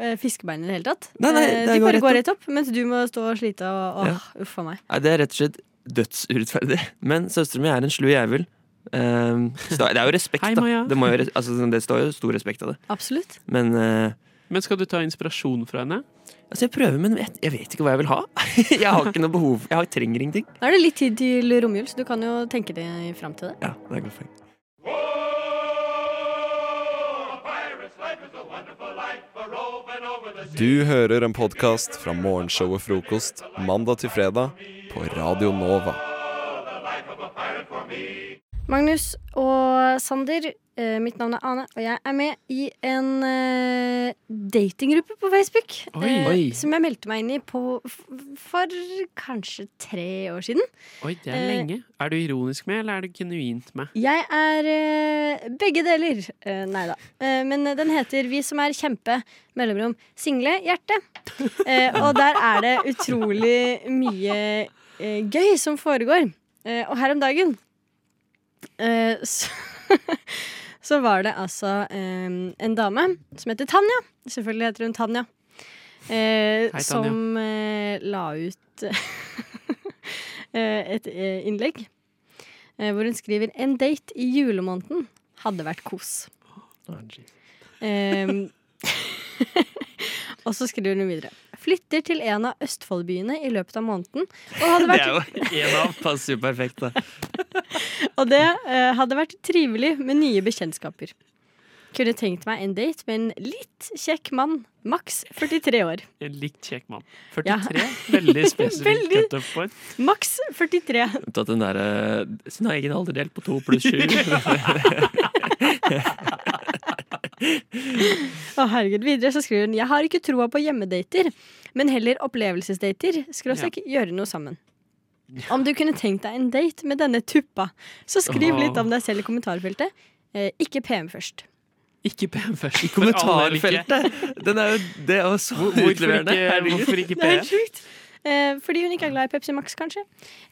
øh, fiskebein i det hele tatt. Nei, nei, Eh, det de går bare går rett opp, mens du må stå og slite og åh, uff a meg. Nei, det er rett og slett dødsurettferdig. Men søsteren min er en slu jævel. Um, så det er jo respekt, Hei, da. Det, må jo, altså, det står jo stor respekt av det. Absolutt. Men uh, Men skal du ta inspirasjon fra henne? altså, jeg prøver, men jeg, jeg vet ikke hva jeg vil ha. [laughs] jeg har ikke noe behov. Jeg har, trenger ingenting. Da er det litt tid til romjul, så du kan jo tenke deg fram til det. Ja, det er godt poeng. Du hører en podkast fra morgenshow og Frokost mandag til fredag på Radio Nova. Magnus og Sander, eh, mitt navn er Ane, og jeg er med i en uh, datinggruppe på Facebook. Oi. uh, Oi. Som jeg meldte meg inn i på, for kanskje tre år siden. Oi, det er Eh, lenge. Er du ironisk med, eller er du genuint med? Jeg er eh, begge deler. Uh, nei da. Eh, men den heter Vi som er kjempe, mellomrom, single, hjerte. Eh, og der er det utrolig mye eh, gøy som foregår. Eh, og her om dagen eh, så, [laughs] så var det altså eh, en dame som heter Tanja. Selvfølgelig heter hun Tanja. Eh, Hei, som eh, la ut [laughs] eh, et eh, innlegg eh, hvor hun skriver En date i julemåneden hadde vært kos. Oh, [laughs] og så skriver hun videre. Flytter til en av Østfoldbyene i løpet av måneden. Og, hadde Det er jo en av passer jo perfekt, da. [laughs] og det eh, hadde vært trivelig med nye bekjentskaper. Kunne tenkt meg en date med en litt kjekk mann. Maks 43 år. En litt kjekk mann. Ja. 43. [laughs] Veldig spesifikt cut-off point. Maks 43. Tatt den derre sin egen alder delt på to pluss sju. [laughs] Å herregud, Videre så skriver hun Jeg har ikke troa på hjemmedater, men heller opplevelsesdater. Skråstrek gjøre noe sammen. [laughs] Om du kunne tenkt deg en date med denne tuppa, så skriv litt om deg selv i kommentarfeltet. Eh, ikke PM først. Ikke PM først. I kommentarfeltet! Den er jo, det er jo så Hvor- hvorfor utleverende. ikke- hvorfor ikke Det er sjukt. Eh, fordi hun ikke er glad i Pepsi Max, kanskje.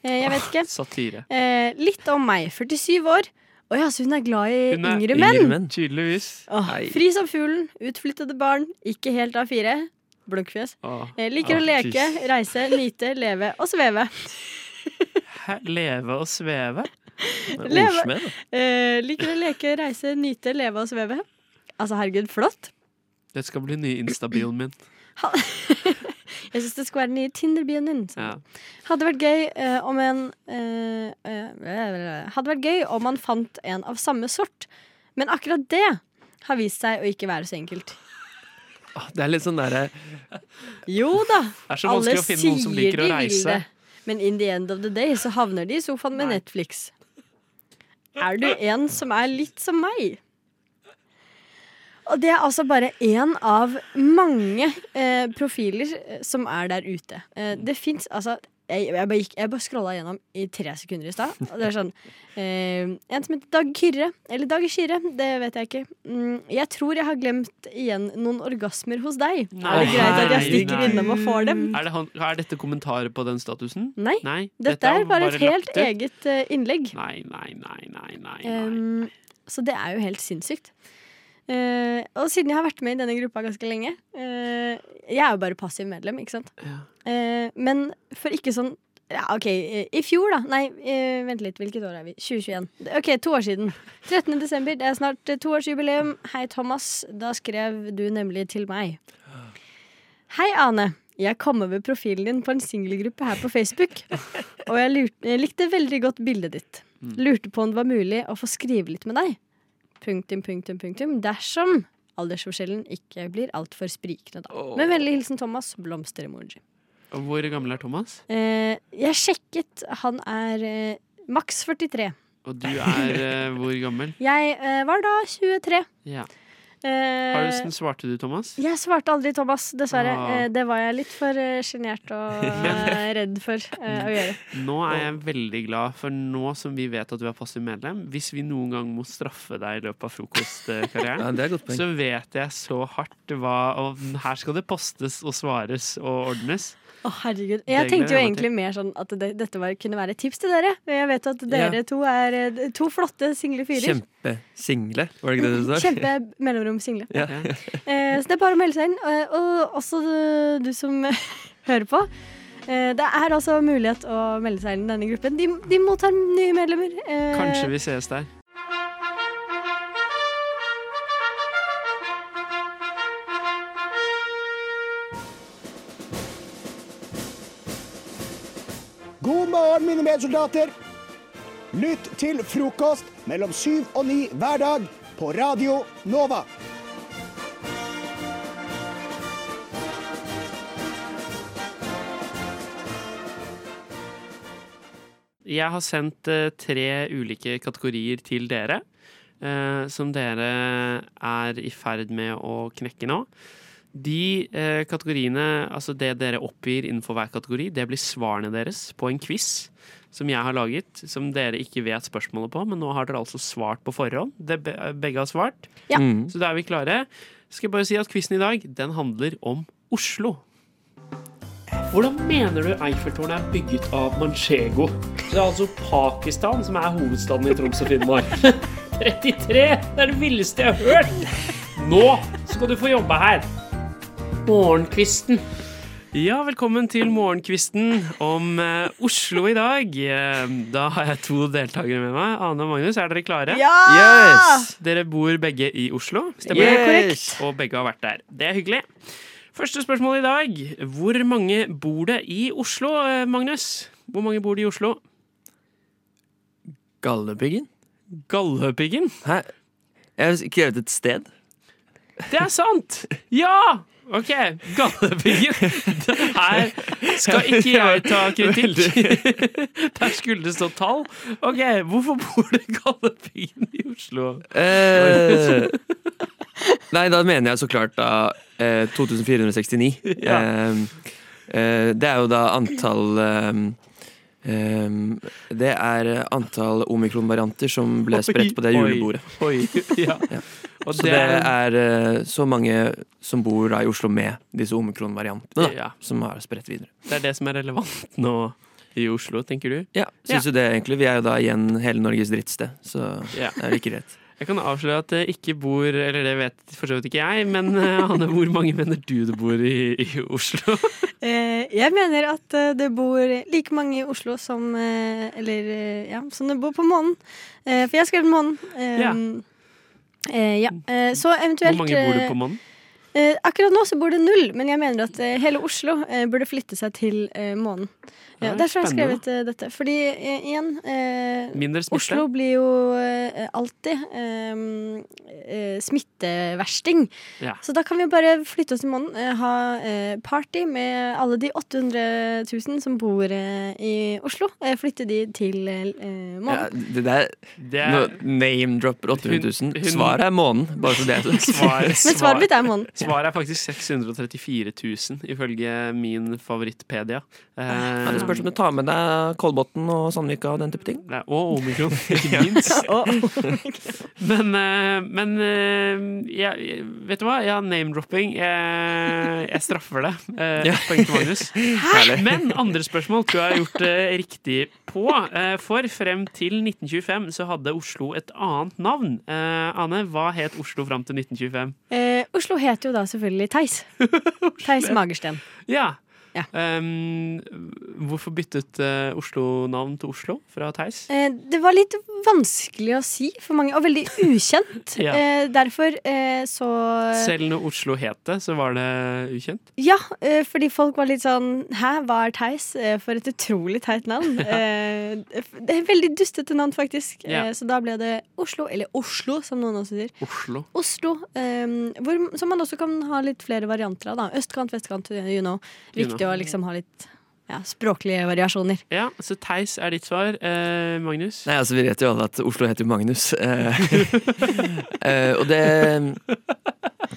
Eh, jeg vet ikke. Satire. Eh, litt om meg. 47 år. Å ja, så hun er glad i Hun er yngre menn. menn. Tydeligvis. Åh, fri som fuglen, utflyttede barn, ikke helt A4. Blunkfjes. Eh, liker å leke, reise, nyte, leve og sveve. Leve og sveve? [laughs] Leve. Eh, liker å leke, reise, nyte, leve og sveve. Altså, herregud, flott. Det skal bli ny Insta-bioen min. [clears throat] [laughs] Jeg syns det skal være den nye Tinder-bioen din. Ja. Hadde vært gøy eh, om en eh, eh, Hadde vært gøy om man fant en av samme sort, men akkurat det har vist seg å ikke være så enkelt. Det er litt sånn derre Jo da, [laughs] alle er å de vil det. Men in the end of the day så havner de i sofaen med Netflix. Er du en som er litt som meg? Og det er altså bare én av mange eh, profiler eh, som er der ute. Eh, det fins altså jeg, jeg bare, gikk- jeg bare scrolla gjennom i tre sekunder i stad. Det er sånn eh, En som heter Dag Kyrre. Eller Dag Kyrre, det vet jeg ikke. Mm, jeg tror jeg har glemt igjen noen orgasmer hos deg. er det greit at jeg stikker nei. innom og får dem? Er, det, han- er dette kommentarer på den statusen? Nei. Dette er bare et helt eget eh, innlegg. Nei, nei, nei, nei, nei. Um, så det er jo helt sinnssykt. Eh, og siden jeg har vært med i denne gruppa ganske lenge uh, Jeg er jo bare passiv medlem, ikke sant? Eh, men for ikke sånn ja, OK, i fjor, da. Nei, vent litt. Hvilket år er vi? 2021. OK, to år siden. 13. desember. Det er snart toårsjubileum. Hei, Thomas. Da skrev du nemlig til meg. Hei, Ane. Jeg kom over profilen din på en singelgruppe her på Facebook. Og jeg, lurte, jeg likte veldig godt bildet ditt. Lurte på om det var mulig å få skrive litt med deg. Punktum, punktum, punktum. Dersom aldersforskjellen ikke blir altfor sprikende, da. Med vennlig hilsen Thomas. Blomster-emoji. Hvor gammel er Thomas? Eh, jeg sjekket. Han er eh, maks 43. Og du er eh, hvor gammel? Jeg eh, var da 23. Ja. Eh, Har du, svarte du, Thomas? Jeg svarte aldri Thomas, dessverre. Ah. Eh, det var jeg litt for eh, sjenert og [laughs] redd for eh, å gjøre. Nå er jeg veldig glad, for nå som vi vet at du er passiv medlem Hvis vi noen gang må straffe deg i løpet av frokostkarrieren, Ja, så vet jeg så hardt hva Og her skal det postes og svares og ordnes. Å, herregud. Jeg tenkte jo egentlig mer sånn at det, dette var, kunne være et tips til dere. Jeg vet at dere to er eh, to flotte single fyrer. Kjempesingle, var det ikke det du sa? Kjempe mellomrom single. Ja. Eh, så det er bare å melde seg inn. Og, og også du, du som [laughs] hører på. Eh, det er altså mulighet å melde seg inn i denne gruppen. De, de mottar nye medlemmer. Eh, Kanskje vi ses der. Morgen, mine medsoldater. Lytt til frokost mellom syv og ni hver dag på Radio Nova. Jeg har sendt eh, tre ulike kategorier til dere, eh, som dere er i ferd med å knekke nå. De eh, kategoriene, altså det dere oppgir innenfor hver kategori, det blir svarene deres på en quiz som jeg har laget, som dere ikke vet spørsmålet på, men nå har dere altså svart på forhånd. Det, begge har svart. Ja. Mm. Så da er vi klare. Skal jeg bare si at quizen i dag, den handler om Oslo. Hvordan mener du Eiffeltårnet er bygget av manchego? Det er altså Pakistan som er hovedstaden i Troms og Finnmark. [laughs] [laughs] 33! Det er det villeste jeg har hørt! Nå skal du få jobbe her. Morgenkvisten. Ja, velkommen til Morgenkvisten om eh, Oslo i dag. Eh, da har jeg to deltakere med meg. Ane og Magnus, er dere klare? Ja! Yes! Dere bor begge i Oslo, Stemmer Det korrekt. Og begge har vært der. Det er hyggelig. Første spørsmål i dag. Hvor mange bor det i Oslo, eh, Magnus? Hvor mange bor det i Oslo? Galdhøpiggen? Galdhøpiggen? Hæ? Jeg har skrevet et sted. Det er sant! Ja! OK, Galdhøpiggen. [laughs] Her skal ikke jeg ta kritikk. [laughs] Der skulle det stå tall. OK, hvorfor bor det Galdhøpiggen i Oslo? Eh, nei, da mener jeg så klart da eh, 2469. Ja. Eh, eh, det er jo da antall eh, Det er antall omikron-varianter som ble spredt på det oi, julebordet. ja. ja. Og Så det er eh, så mange som bor da i Oslo med disse omikron-variantene, Ja. som har spredt videre. Det er det som er relevant nå i Oslo, tenker du? Ja, syns jo det egentlig. Vi er jo da igjen hele Norges drittsted, så Ja. det er ikke greit. [laughs] Jeg kan avsløre at det ikke bor Eller det vet for så vidt ikke jeg, men eh, Anne, hvor mange mener du det bor i, i Oslo? [laughs] Eh, jeg mener at eh, det bor like mange i Oslo som eh, Eller eh, ja, som det bor på månen. Eh, for jeg har skrevet månen. Eh, Ja. Eh, ja. Eh, så eventuelt Hvor mange bor eh, på månen? Eh, akkurat nå så bor det null, men jeg mener at eh, hele Oslo eh, burde flytte seg til eh, månen. Ja, Ja, derfor har jeg skrevet eh, dette. Fordi eh, igjen eh, Mindre smitte. Oslo blir jo eh, alltid smitteversting. Ja. Så da kan vi bare flytte oss til månen. eh, ha eh, party med alle de 800 000 som bor eh, i Oslo. Eh, flytte de til eh, Ja, månen. det der Det er- Name-dropper 800 000. Hun- hun- Svaret er månen. Bare så det er Svar- Men svaret mitt er månen. Svaret er faktisk 634 000, ifølge min favorittpedia. Eh, Ja, det spørs om du tar med deg Kolbotn og Sandvika og den type ting. [laughs] Ja, og omikron, ikke minst. men eh, men eh, jeg, vet du hva? Ja, name-dropping. Jeg, jeg straffer det. Eh, Ja. Poeng til Magnus. [laughs] Men andre spørsmål tror jeg har gjort det riktig på. Eh, For frem til 1925 så hadde Oslo et annet navn. Eh, Ane, hva het Oslo fram til 1925? Eh, Oslo het jo da selvfølgelig Theis. [laughs] Theis Magersten. Ja. Um, hvorfor byttet uh, Oslo navn til Oslo fra Theis? Eh, det var litt vanskelig å si for mange, og veldig ukjent. [laughs] Ja. eh, derfor eh, så Selv når Oslo het det, så var det ukjent? Ja, eh, fordi folk var litt sånn Hæ, hva er Theis? Eh, for et utrolig teit navn. [laughs] Det er veldig dustete navn, faktisk. Ja. Så da ble det Oslo, eller Oslo, som noen også sier. Oslo. Oslo, hvor, Som man også kan ha litt flere varianter av. da Østkant, vestkant, you know. You Viktig å liksom ha litt ja, språklige variasjoner. Ja, så Theis er ditt svar. Eh, Magnus? Nei, altså Vi vet jo alle at Oslo heter jo Magnus. Eh, [laughs] eh, og det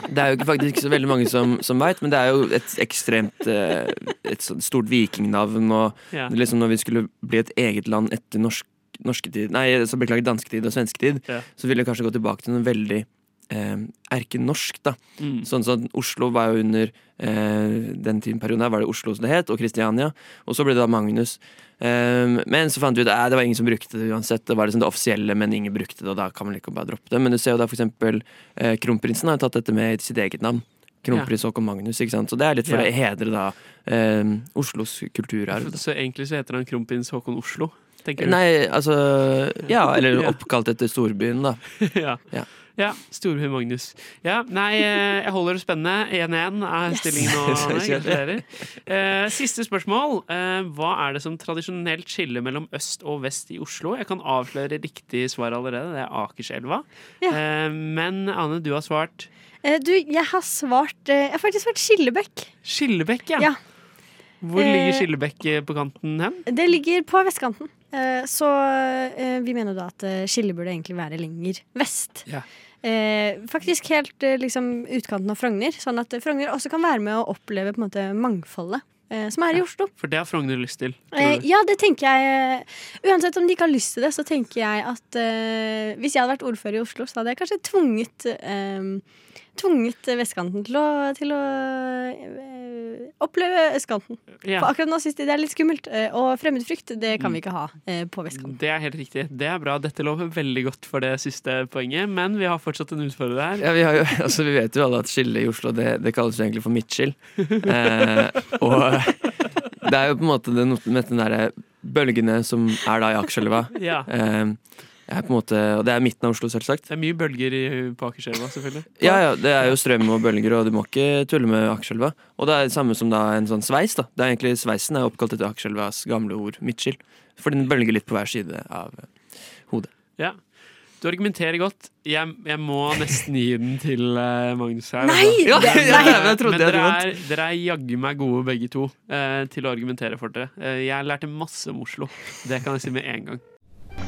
Det er jo ikke faktisk ikke så veldig mange som, som veit, men det er jo et ekstremt eh, Et stort vikingnavn. Og Ja. liksom når vi skulle bli et eget land etter norsk, norsketid Nei, så beklager dansketid og svensketid, Ja. så ville vi kanskje gå tilbake til noe veldig erkenorsk, da. Mm. Sånn som Oslo var jo under eh, den tiden perioden her var det Oslo som det het, og Kristiania. Og så ble det da Magnus. Eh, men så fant vi ut at det var ingen som brukte det uansett. Det var liksom det offisielle, men ingen brukte det, og da kan man like bare droppe det. Men du ser jo da for eksempel eh, Kronprinsen har tatt dette med i sitt eget navn. Kronprins Håkon Magnus, ikke sant. Så det er litt for Ja. å hedre da eh, Oslos kulturarv. Så egentlig så heter han kronprins Håkon Oslo? Tenker du? Nei, altså Ja, [laughs] eller oppkalt etter storbyen, da. [laughs] ja. Ja. [laughs] Ja, Storby Magnus. Ja, nei, eh, jeg holder det spennende. 1-1 er stillingen nå. [laughs] Eh, Siste spørsmål. Eh, Hva er det som tradisjonelt skiller mellom øst og vest i Oslo? Jeg kan avsløre riktig svar allerede. Det er Akerselva. Ja. Men Ane, du har svart du, jeg har svart Jeg har faktisk svart Skillebekk. Skillebekk, ja. Ja. Hvor ligger Skillebekk på kanten hen? Det ligger på vestkanten. Så vi mener da at Skille burde egentlig være lenger vest. Ja. Eh, faktisk helt eh, liksom utkanten av Frogner, sånn at Frogner også kan være med å oppleve på en måte mangfoldet eh, som er i Oslo. For det har Frogner lyst til. Eh, ja, det tenker jeg. eh, Uansett om de ikke har lyst til det, så tenker jeg at eh, hvis jeg hadde vært ordfører i Oslo, så hadde jeg kanskje tvunget eh, Tvunget vestkanten til å, til å eh, oppleve østkanten. Ja. For akkurat nå syns de det er litt skummelt. eh, og fremmedfrykt, det kan vi ikke ha eh, på vestkanten. Det er helt riktig. Det er bra. Dette lover veldig godt for det siste poenget, men vi har fortsatt en utfordrer her. Ja, vi, har jo, [laughs] altså, vi vet jo alle at skillet i Oslo det, det kalles jo egentlig for midtskill. Eh, og det er jo på en måte den, med den derre bølgene som er da i Akerselva. Ja. Eh, er på en måte, og det er midten av Oslo, selvsagt. Det er mye bølger i, på Akerselva, selvfølgelig. Ja, ja, det er jo strøm og bølger, og du må ikke tulle med Akerselva. Og det er det samme som da en sånn sveis. da. Det er egentlig Sveisen er oppkalt etter Akerselvas gamle ord midtskill. For den bølger litt på hver side av eh, hodet. Ja. Du argumenterer godt. Jeg, jeg må nesten gi den til eh, Magnus her. Nei! altså. Ja, Men, [laughs] ja, jeg trodde men jeg dere, er, dere er jaggu meg gode begge to eh, til å argumentere for dere. Eh, jeg lærte masse om Oslo. Det kan jeg si med en gang.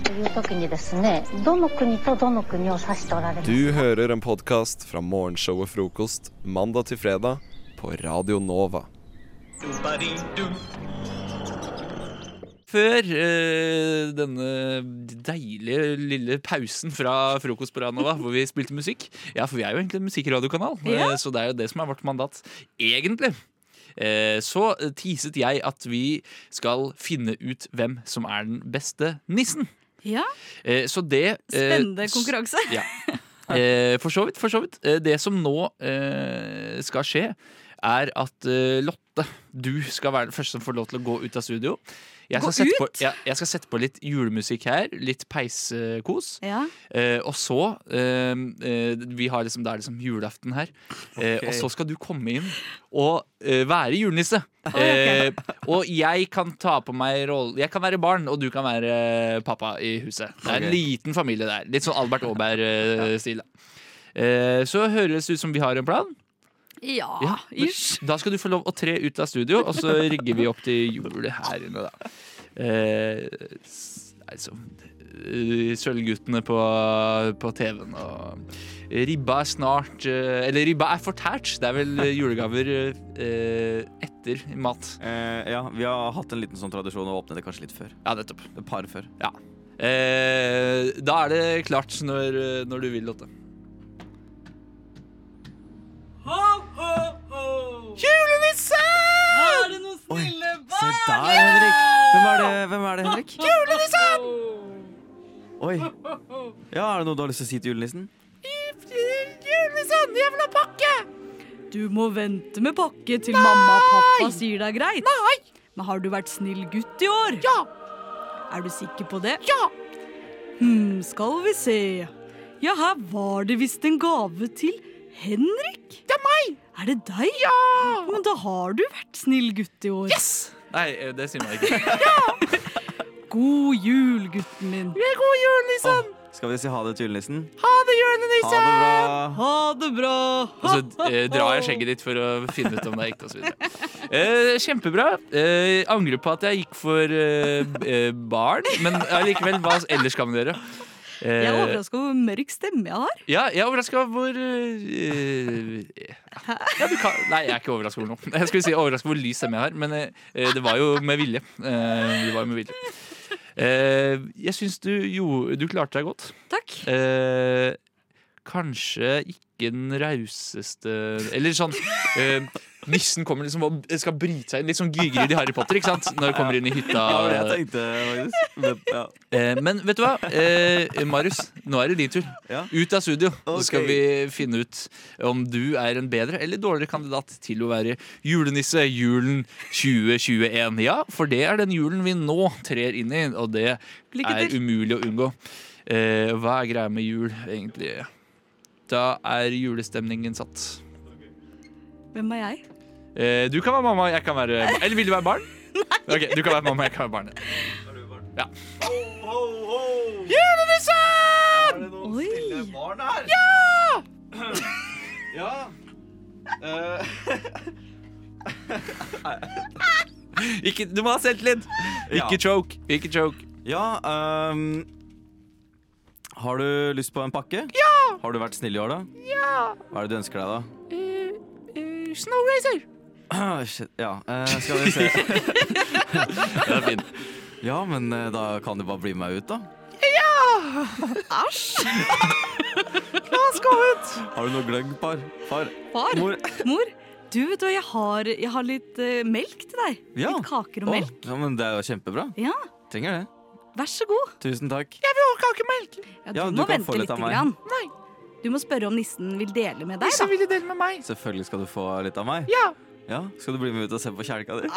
という時にですねどの国とどの国を指しておられます Du hører en podkast fra morgenshowet Frokost mandag til fredag på Radio Nova. Før eh, denne deilige lille pausen fra frokost på Ranova, hvor vi spilte musikk Ja, for vi er jo egentlig en musikkradiokanal, Ja. eh, så det er jo det som er vårt mandat. Egentlig. Eh, så teaset jeg at vi skal finne ut hvem som er den beste nissen. Ja. Eh, så det eh, Spennende konkurranse. Ja. [laughs] Eh, for så vidt. For så vidt. Det som nå eh, skal skje, er at Lotte, du skal være den første som får lov til å gå ut av studio. Jeg skal, sette på, ja, jeg skal sette på litt julemusikk her. Litt peiskos. Ja. Eh, og så eh, eh, Vi har liksom, Det er liksom julaften her. Eh. Og så skal du komme inn og eh, være julenisse. Eh, og jeg kan ta på meg rollen Jeg kan være barn, og du kan være eh, pappa i huset. Det er en okay. liten familie der. Litt sånn Albert Aaberg-stil. Eh, så høres det ut som vi har en plan. Ja, Ja, ish. Da skal du få lov å tre ut av studio, og så rigger vi opp til jul her inne, da. Eh, altså eh, Sølvguttene på, på TV-en og Ribba er snart eh, Eller ribba er fortært. Det er vel eh, julegaver eh, etter mat. ja, vi har hatt en liten sånn tradisjon å åpne det kanskje litt før. Ja, nettopp. Et par før. Ja. Eh, da er det klart når, når du vil, Lotte. Julenisse! Er det noen snille Se der, Henrik. Hvem er det, hvem er det Henrik? [laughs] Julenissen! Oi. Ja, Er det noe du har lyst til å si til julenissen? Julenissen, jeg vil ha pakke! Du må vente med pakke til mamma og pappa sier det er greit. Nei! Men har du vært snill gutt i år? Ja! Er du sikker på det? Ja! Hm, skal vi se. Ja, her var det visst en gave til Henrik. Det er meg! Er det deg? Ja! Men da har du vært snill gutt i år. Yes! Nei, eh, det sier man ikke. [laughs] ja! [laughs] God jul, gutten min. God jul, nissen! Skal vi si ha det til julenissen? Ha det, julenissen! Ha det bra. Ha det bra. [laughs] Og så eh, drar jeg skjegget ditt for å finne ut om det er ekte osv. Eh, kjempebra. Eh, angrer på at jeg gikk for eh, eh, barn, men allikevel, hva ellers kan man gjøre? Eh, Jeg er overraska over hvor mørk stemme jeg har. Ja, jeg er overraska over eh, ja, du kan, Nei, jeg er ikke overraska over noe. Jeg skulle si overraska hvor lys stemme jeg har, men uh, det var jo med vilje. Uh, det var jo med vilje. Eh, jeg syns du, jo, du klarte deg godt. Takk. Eh, kanskje ikke den rauseste Eller sånn eh, Nissen kommer liksom og skal bryte seg inn. Litt sånn Gygerud i Harry Potter, ikke sant? Når kommer inn i hytta. Ja, tenkte. Men, ja. Eh, men vet du hva? Eh, Marius, nå er det din tur. Ja. Ut av studio. Så skal vi finne ut om du er en bedre eller dårligere kandidat til å være julenisse julen 2021. Ja, for det er den julen vi nå trer inn i, og det er umulig å unngå. Eh, hva er greia med jul, egentlig? Da er julestemningen satt. Hvem er jeg? Eh, du kan være mamma, jeg kan være Eller vil du være barn? [laughs] Nei. Ok, Du kan være mamma, jeg kan være barn. Ja. Julenissen! Oi! stille barn her? Ja! [clears throat] Ja. Eh, [laughs] Ikke, du må ha selvtillit! Ikke Ja. choke. Ikke choke. ja ehm, Har du lyst på en pakke? Ja! Har du vært snill i år, da? Ja! Hva er det du ønsker deg, da? Eh, eh, Snow Racer! Ah, shit, ja, eh, skal vi se. [laughs] det er fint. Ja, men eh, da kan du bare bli med meg ut, da. Ja! Æsj! La oss gå ut! Har du noe gløgg, par? Far? Far? Mor? Mor? Du, vet du, jeg har, jeg har litt eh, melk til deg. Ja. Litt kaker og Å, melk. Ja, men Det er jo kjempebra. Ja, Trenger det. Vær så god. Tusen takk. Jeg vil ha kakemelk! Ja, du, Ja, du må kan vente få litt litt. av meg. Grann. Nei, Du må spørre om nissen vil dele med deg. Nissen vil dele med meg. Selvfølgelig skal du få litt av meg. Ja! Ja, Skal du bli med ut og se på kjelka di?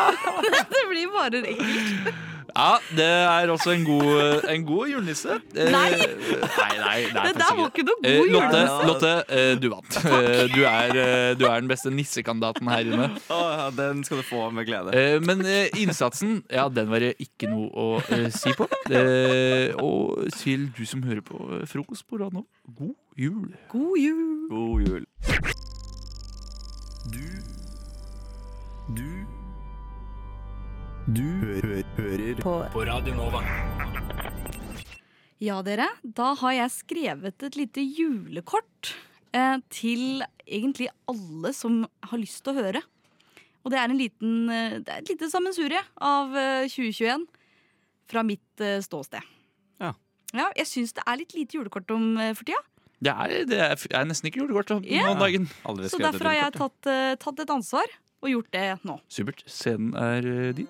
[laughs] det blir bare ekkelt. Ja, det er også en god, en god julenisse. Eh, Nei. Nei, nei, det er der var ikke noe Eh, god Lotte, julenisse. Lotte eh, du vant. [laughs] Eh, Du er, eh, du er den beste nissekandidaten her inne. Oh, ja, den skal du få med glede. Eh, Men eh, innsatsen, ja, den var det ikke noe å eh, si på. Eh, Og til du som hører på eh, frokost på radio, god jul. God jul. God jul. Du Du Du hø hører På- på Radio Nova. Ja, dere. Da har jeg skrevet et lite julekort eh, til egentlig alle som har lyst til å høre. Og det er, en liten, eh, det er et lite sammensurie av eh, 2021 fra mitt eh, ståsted. Ja. Ja, jeg syns det er litt lite julekort om eh, for tida. Det er, det er, nesten ikke julekort om yeah. dagen. dagen. Så derfor har jeg tatt, eh, tatt et ansvar og gjort det nå. Supert. Scenen er eh, din.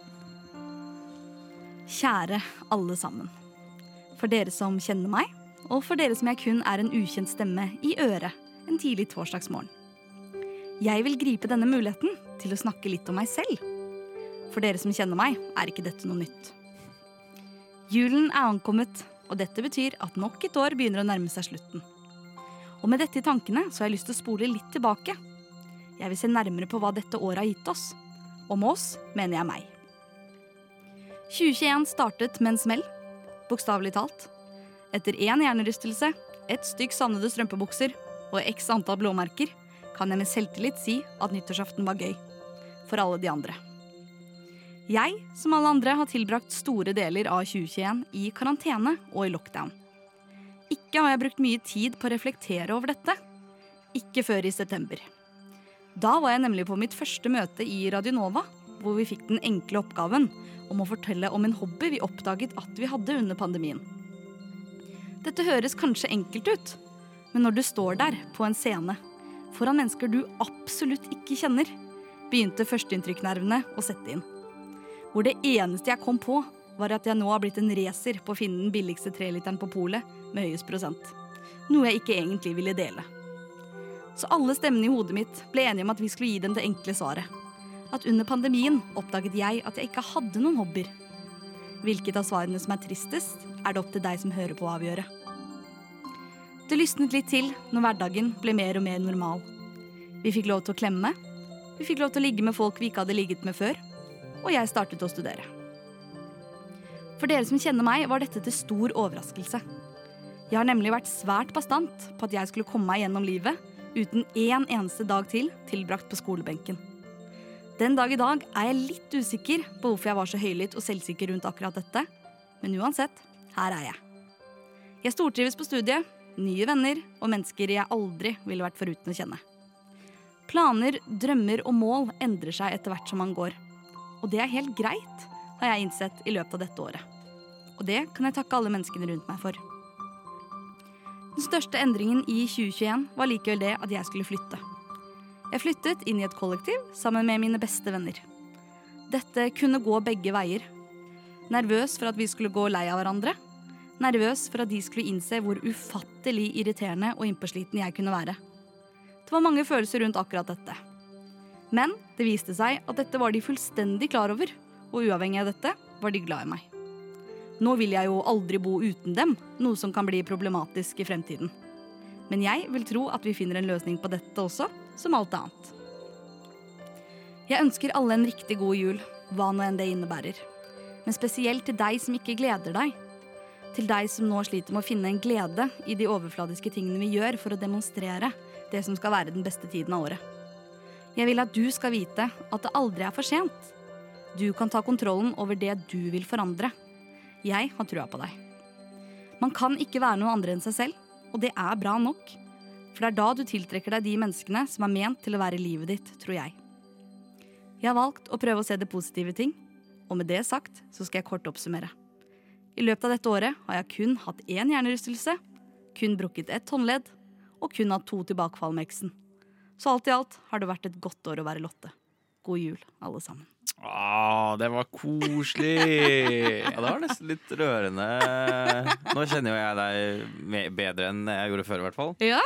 Kjære alle sammen. For dere som kjenner meg, og for dere som jeg kun er en ukjent stemme i øret en tidlig torsdagsmorgen. Jeg vil gripe denne muligheten til å snakke litt om meg selv. For dere som kjenner meg, er ikke dette noe nytt. Julen er ankommet, og dette betyr at nok et år begynner å nærme seg slutten. Og med dette i tankene så har jeg lyst til å spole litt tilbake. Jeg vil se nærmere på hva dette året har gitt oss. Og med oss mener jeg meg. 2021 startet med en smell, bokstavelig talt. Etter én hjernerystelse, ett stykk savnede strømpebukser og x antall blåmerker kan jeg med selvtillit si at nyttårsaften var gøy. For alle de andre. Jeg, som alle andre, har tilbrakt store deler av 2021 i karantene og i lockdown. Ikke har jeg brukt mye tid på å reflektere over dette. Ikke før i september. Da var jeg nemlig på mitt første møte i Radionova, hvor vi fikk den enkle oppgaven om å fortelle om en hobby vi oppdaget at vi hadde under pandemien. Dette høres kanskje enkelt ut, men når du står der på en scene foran mennesker du absolutt ikke kjenner, begynte førsteinntrykknervene å sette inn. Hvor det eneste jeg kom på, var at jeg nå har blitt en racer på å finne den billigste treliteren på polet med høyest prosent. Noe jeg ikke egentlig ville dele. Så alle stemmene i hodet mitt ble enige om at vi skulle gi dem det enkle svaret. At under pandemien oppdaget jeg at jeg ikke hadde noen hobbyer. Hvilket av svarene som er tristest, er det opp til deg som hører på å avgjøre. Det lysnet litt til når hverdagen ble mer og mer normal. Vi fikk lov til å klemme, vi fikk lov til å ligge med folk vi ikke hadde ligget med før, og jeg startet å studere. For dere som kjenner meg, var dette til stor overraskelse. Jeg har nemlig vært svært bastant på at jeg skulle komme meg gjennom livet uten én eneste dag til tilbrakt på skolebenken. Den dag i dag er jeg litt usikker på hvorfor jeg var så høylytt og selvsikker rundt akkurat dette, men uansett, her er jeg. Jeg stortrives på studiet, nye venner og mennesker jeg aldri ville vært foruten å kjenne. Planer, drømmer og mål endrer seg etter hvert som man går. Og det er helt greit, har jeg innsett i løpet av dette året. Og det kan jeg takke alle menneskene rundt meg for. Den største endringen i 2021 var likevel det at jeg skulle flytte. Jeg flyttet inn i et kollektiv sammen med mine beste venner. Dette kunne gå begge veier. Nervøs for at vi skulle gå lei av hverandre. Nervøs for at de skulle innse hvor ufattelig irriterende og innpåsliten jeg kunne være. Det var mange følelser rundt akkurat dette. Men det viste seg at dette var de fullstendig klar over, og uavhengig av dette var de glad i meg. Nå vil jeg jo aldri bo uten dem, noe som kan bli problematisk i fremtiden. Men jeg vil tro at vi finner en løsning på dette også, som alt annet. Jeg ønsker alle en riktig god jul, hva nå enn det innebærer. Men spesielt til deg som ikke gleder deg. Til deg som nå sliter med å finne en glede i de overfladiske tingene vi gjør for å demonstrere det som skal være den beste tiden av året. Jeg vil at du skal vite at det aldri er for sent. Du kan ta kontrollen over det du vil forandre. Jeg har trua på deg. Man kan ikke være noen andre enn seg selv, og det er bra nok. For det er da du tiltrekker deg de menneskene som er ment til å være livet ditt, tror jeg. Jeg har valgt å prøve å se det positive i ting, og med det sagt så skal jeg kort oppsummere. I løpet av dette året har jeg kun hatt én hjernerystelse, kun brukket ett håndledd og kun hatt to tilbakefall med eksen. Så alt i alt har det vært et godt år å være Lotte. God jul, alle sammen. Åh, det var koselig! Ja, det var nesten litt rørende. Nå kjenner jo jeg deg bedre enn jeg gjorde før, i hvert fall. Ja,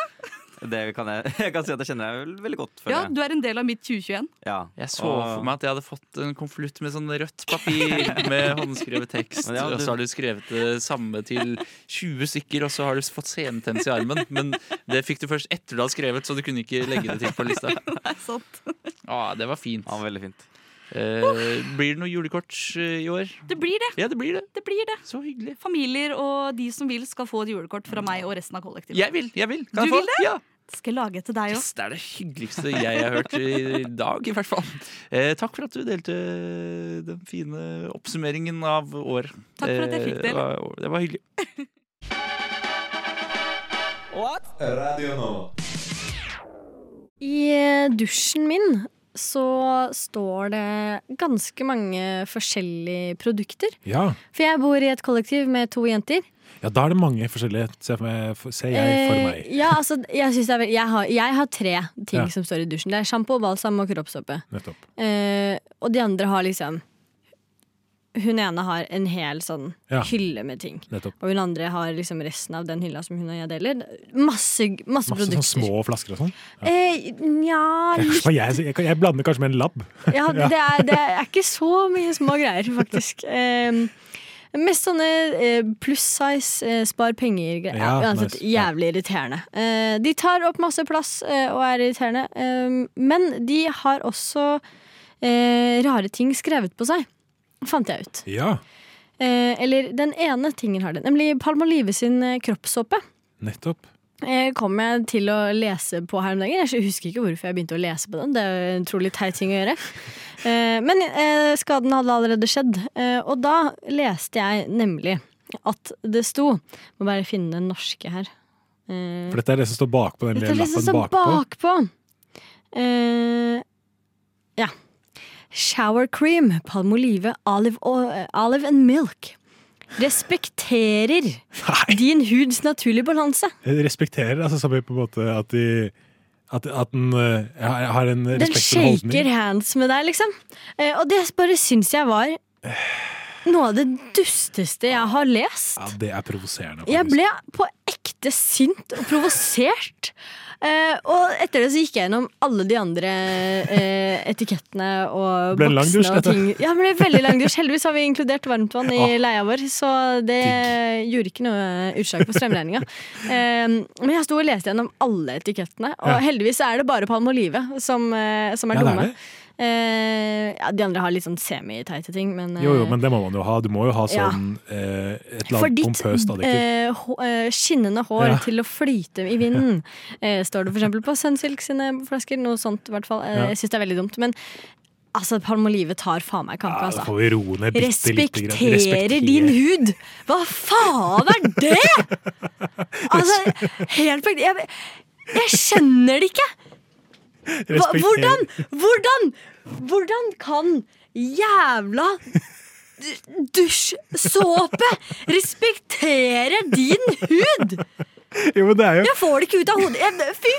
Det kan jeg, [laughs] jeg kan si at jeg kjenner deg veldig godt. ja du er en del av mitt 2021. Ja. Jeg så for meg at jeg hadde fått en konvolutt med sånn rødt papir [laughs] med håndskrevet tekst. ja, du... Og så har du skrevet det samme til 20 stykker, og så har du fått senetens i armen. Men det fikk du først etter du hadde skrevet, så du kunne ikke legge det til på lista. [laughs] Nei, sant. Ah, det var fint. Ja, veldig fint. Eh, blir det noe julekort eh, i år? Det blir det. Ja, det blir det. Det blir det. Så hyggelig. Familier og de som vil, skal få et julekort fra meg og resten av kollektivet. Jeg vil! jeg vil Du Kan jeg få? vil det? Ja. Skal lage til deg òg. Yes, det er det hyggeligste jeg har hørt i dag, i hvert fall. Eh, takk for at du delte den fine oppsummeringen av år. Takk for at jeg fikk Eh. Det var, det var hyggelig. [laughs] Radio nå. I dusjen min så står det ganske mange forskjellige produkter. Ja. For jeg bor i et kollektiv med to jenter. Ja, da er det mange forskjellige, ser, ser jeg for Eh, meg. ja, altså, jeg, jeg, er, jeg, har, jeg har tre ting Ja. som står i dusjen. Det er sjampo, balsam og kroppssåpe. Eh, og de andre har liksom hun ene har en hel sånn Ja. hylle med ting. Nettopp. Og hun andre har liksom resten av den hylla som hun og jeg deler. Masse, masse, Masse produkter. sånn små flasker og sånn. Eh, nja Jeg, litt jeg blander kanskje med en lab. Ja, [laughs] det er, det er ikke så mye små greier, faktisk. [laughs] Eh, mest sånne eh, pluss size, eh, spar penger-greier. Ja, uansett, nice. Jævlig irriterende. Eh, de tar opp masse plass og er irriterende, men de har også rare ting skrevet på seg, fant jeg ut. Ja, eller den ene tingen har det, nemlig Palmolive sin kroppssåpe. nettopp. Eh, kom jeg til å lese på her om dagen. Jeg husker ikke hvorfor jeg begynte å lese på den. Det er jo en utrolig teit ting å gjøre. Eh, men eh, skaden hadde allerede skjedd, og da leste jeg nemlig at det sto Må bare finne den norske her. For dette er det som står bakpå den lille lappen bakpå. bakpå. Ja. Shower cream, palmolive, olive, olive and milk. Respekterer din huds naturlige balanse. Respekterer altså som i på en måte at de at, at den uh, har en Den respektfull holdning. shaker hands med deg, liksom. Uh, og det bare syns jeg var noe av det dusteste jeg har lest. Ja, det er provoserende. Jeg ble på ekte sint og provosert. Eh, og etter det så gikk jeg gjennom alle de andre eh, etikettene og Ble boksene og ting. Ja, det ble veldig lang dusj. Heldigvis har vi inkludert varmtvann i leia vår, så det gjorde ikke noe utslag på strømregninga. Eh, men jeg sto og leste gjennom alle etikettene, og heldigvis er det bare Palmolive som, eh, som er Ja, det er dumme. det. Eh, ja, de andre har litt sånn semiteite ting, men Jo, jo, eh, men det må man jo ha. Du må jo ha Ja. sånn eh, et eller For annet ditt pompøst adjektiv. eh, hå- eh, skinnende hår Ja. til å flyte i vinden, eh, står det for eksempel på Sunsilk sine flasker. Noe sånt, i hvert fall. Eh, Ja. Jeg syns det er veldig dumt. Men altså, Palmolive tar faen meg Da altså. grann. Respekterer din hud! Hva faen er det?! [laughs] Altså, helt. Jeg, jeg skjønner det ikke! Hvordan, hvordan, hvordan kan jævla dusjsåpe respektere din hud?! Jo, men det er jo Jeg får det ikke ut av hodet. Jeg, fy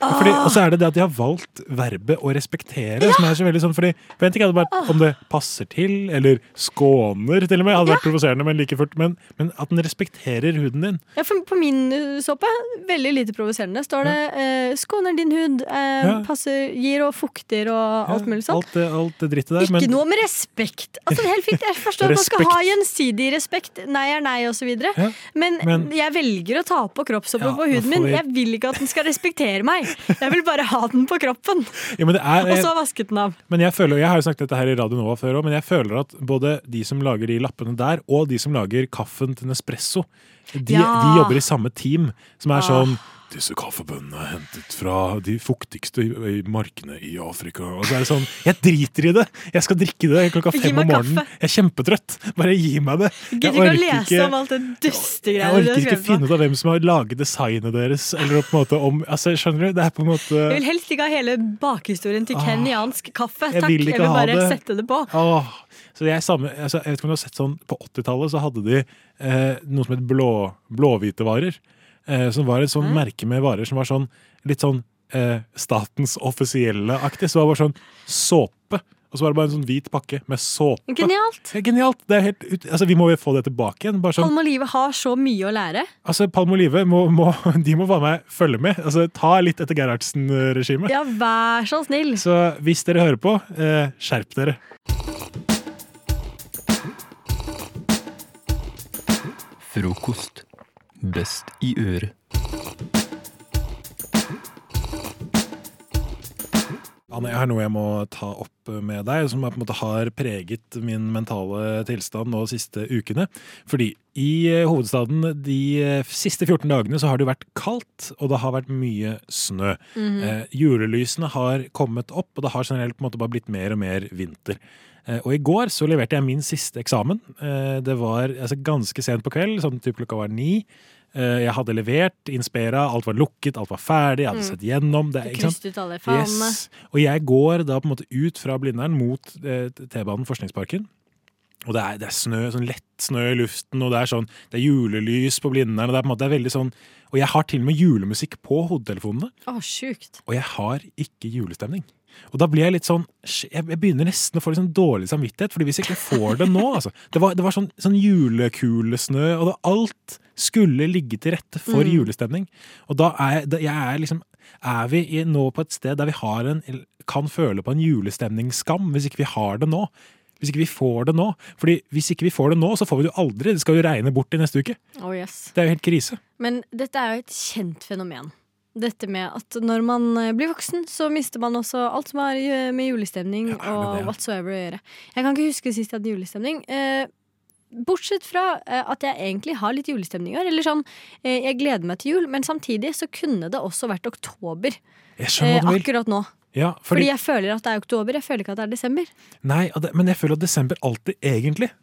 fordi, Ah. Og så er det det at de har valgt verbet å respektere, som er så veldig sånn fordi for En ting hadde vært om det passer til, eller skåner, til og med. Hadde vært provoserende, men like fullt. Men, men at den respekterer huden din. Ja, for på min uh, såpe, veldig lite provoserende, står det eh, 'skåner din hud', eh, Ja. passer, gir og fukter og alt mulig sånt. Alt det, alt det drittet der. Ikke men, noe med respekt. Altså, helt fint. Jeg forstår at man skal ha gjensidig respekt. Nei er nei, osv. Ja, Men, men- jeg velger å ta på kroppsåpe Ja, på huden min. Jeg vil ikke at den skal respektere meg. [laughs] Jeg vil bare ha den på kroppen. Ja, men det er- Og så vasket den av. Men jeg føler, jeg har jo snakket dette her i Radio Nova før òg, men jeg føler at både de som lager de lappene der, og de som lager kaffen til Nespresso, de, Ja. de jobber i samme team. Som er Ah. sånn disse kaffebønnene er hentet fra de fuktigste markene i Afrika. Og så er det sånn Jeg driter i det! Jeg skal drikke det klokka fem om morgenen. kaffe. Jeg er kjempetrøtt. Bare gi meg det. Jeg Gidder ikke å lese om alt det Jeg dustegreiene orker ikke finne ut av hvem som har laget designet deres. Eller på en måte om altså, Skjønner du? Det er på en måte Jeg vil helst ikke ha hele bakhistorien til kenyansk kaffe. Takk. Jeg vil jeg vil bare det. sette det på. Åh, så jeg, sammen, altså, jeg vet ikke om du har sett sånn På 80-tallet så hadde de eh, noe som het blå, blåhvite varer. Eh, som var et sånn merke med varer som var sånn litt sånn eh, statens offisielle aktig. Så det var bare sånn såpe. Og så var det bare en sånn hvit pakke med såpe. Genialt. Ja, genialt. Det er helt ut, altså, vi må jo få det tilbake igjen. Bare sånn, Palmolive har så mye å lære. altså, Palmolive må, må, [laughs] de må bare meg følge med. Altså, ta litt etter Gerhardsen-regimet. Ja, vær så snill. Så hvis dere hører på, eh, skjerp dere. Frokost. Best i øret. Anne, jeg har noe jeg må ta opp med deg, som på en måte har preget min mentale tilstand nå de siste ukene. Fordi i eh, hovedstaden de eh, siste 14 dagene så har det vært kaldt, og det har vært mye snø. Mhm. eh, julelysene har kommet opp, og det har generelt på en måte bare blitt mer og mer vinter. Eh, og i går så leverte jeg min siste eksamen. Eh, det var altså, ganske sent på kveld, sånn typ klokka var ni. Eh, jeg hadde levert, Inspera, alt var lukket, alt var ferdig, jeg hadde Mm. sett gjennom. Det, ikke sant? ut alle. Yes. Og jeg går da på en måte ut fra Blindern mot T-banen Forskningsparken. Og det er, det er snø, sånn lett snø i luften, og det er sånn, det er julelys på Blindern. Og det er på en måte det er veldig sånn, og jeg har til og med julemusikk på hodetelefonene. Å, sjukt. Og jeg har ikke julestemning. Og da blir jeg litt sånn Jeg begynner nesten å få litt sånn dårlig samvittighet, fordi hvis jeg ikke får det nå altså, Det var, det var sånn, sånn julekulesnø, og da alt skulle ligge til rette for Mm. julestemning. Og da er jeg, da, jeg er liksom Er vi i, nå på et sted der vi har en, kan føle på en julestemningsskam, hvis ikke vi har det nå? Hvis ikke vi får det nå. Fordi hvis ikke vi får det nå, så får vi det jo aldri. Det skal jo regne bort i neste uke. Oh, yes. Det er jo helt krise. Men dette er jo et kjent fenomen. Dette med at når man eh, blir voksen, så mister man også alt som har eh, med julestemning og det? whatsoever å gjøre. Jeg kan ikke huske sist jeg hadde julestemning. Eh, Bortsett fra eh, at jeg egentlig har litt julestemning i år. Eller sånn, eh, jeg gleder meg til jul, men samtidig så kunne det også vært oktober. Vil. akkurat nå. Ja, Fordi, fordi, jeg føler at det er oktober, jeg føler ikke at det er desember. Nei, men jeg føler at desember alltid egentlig eh,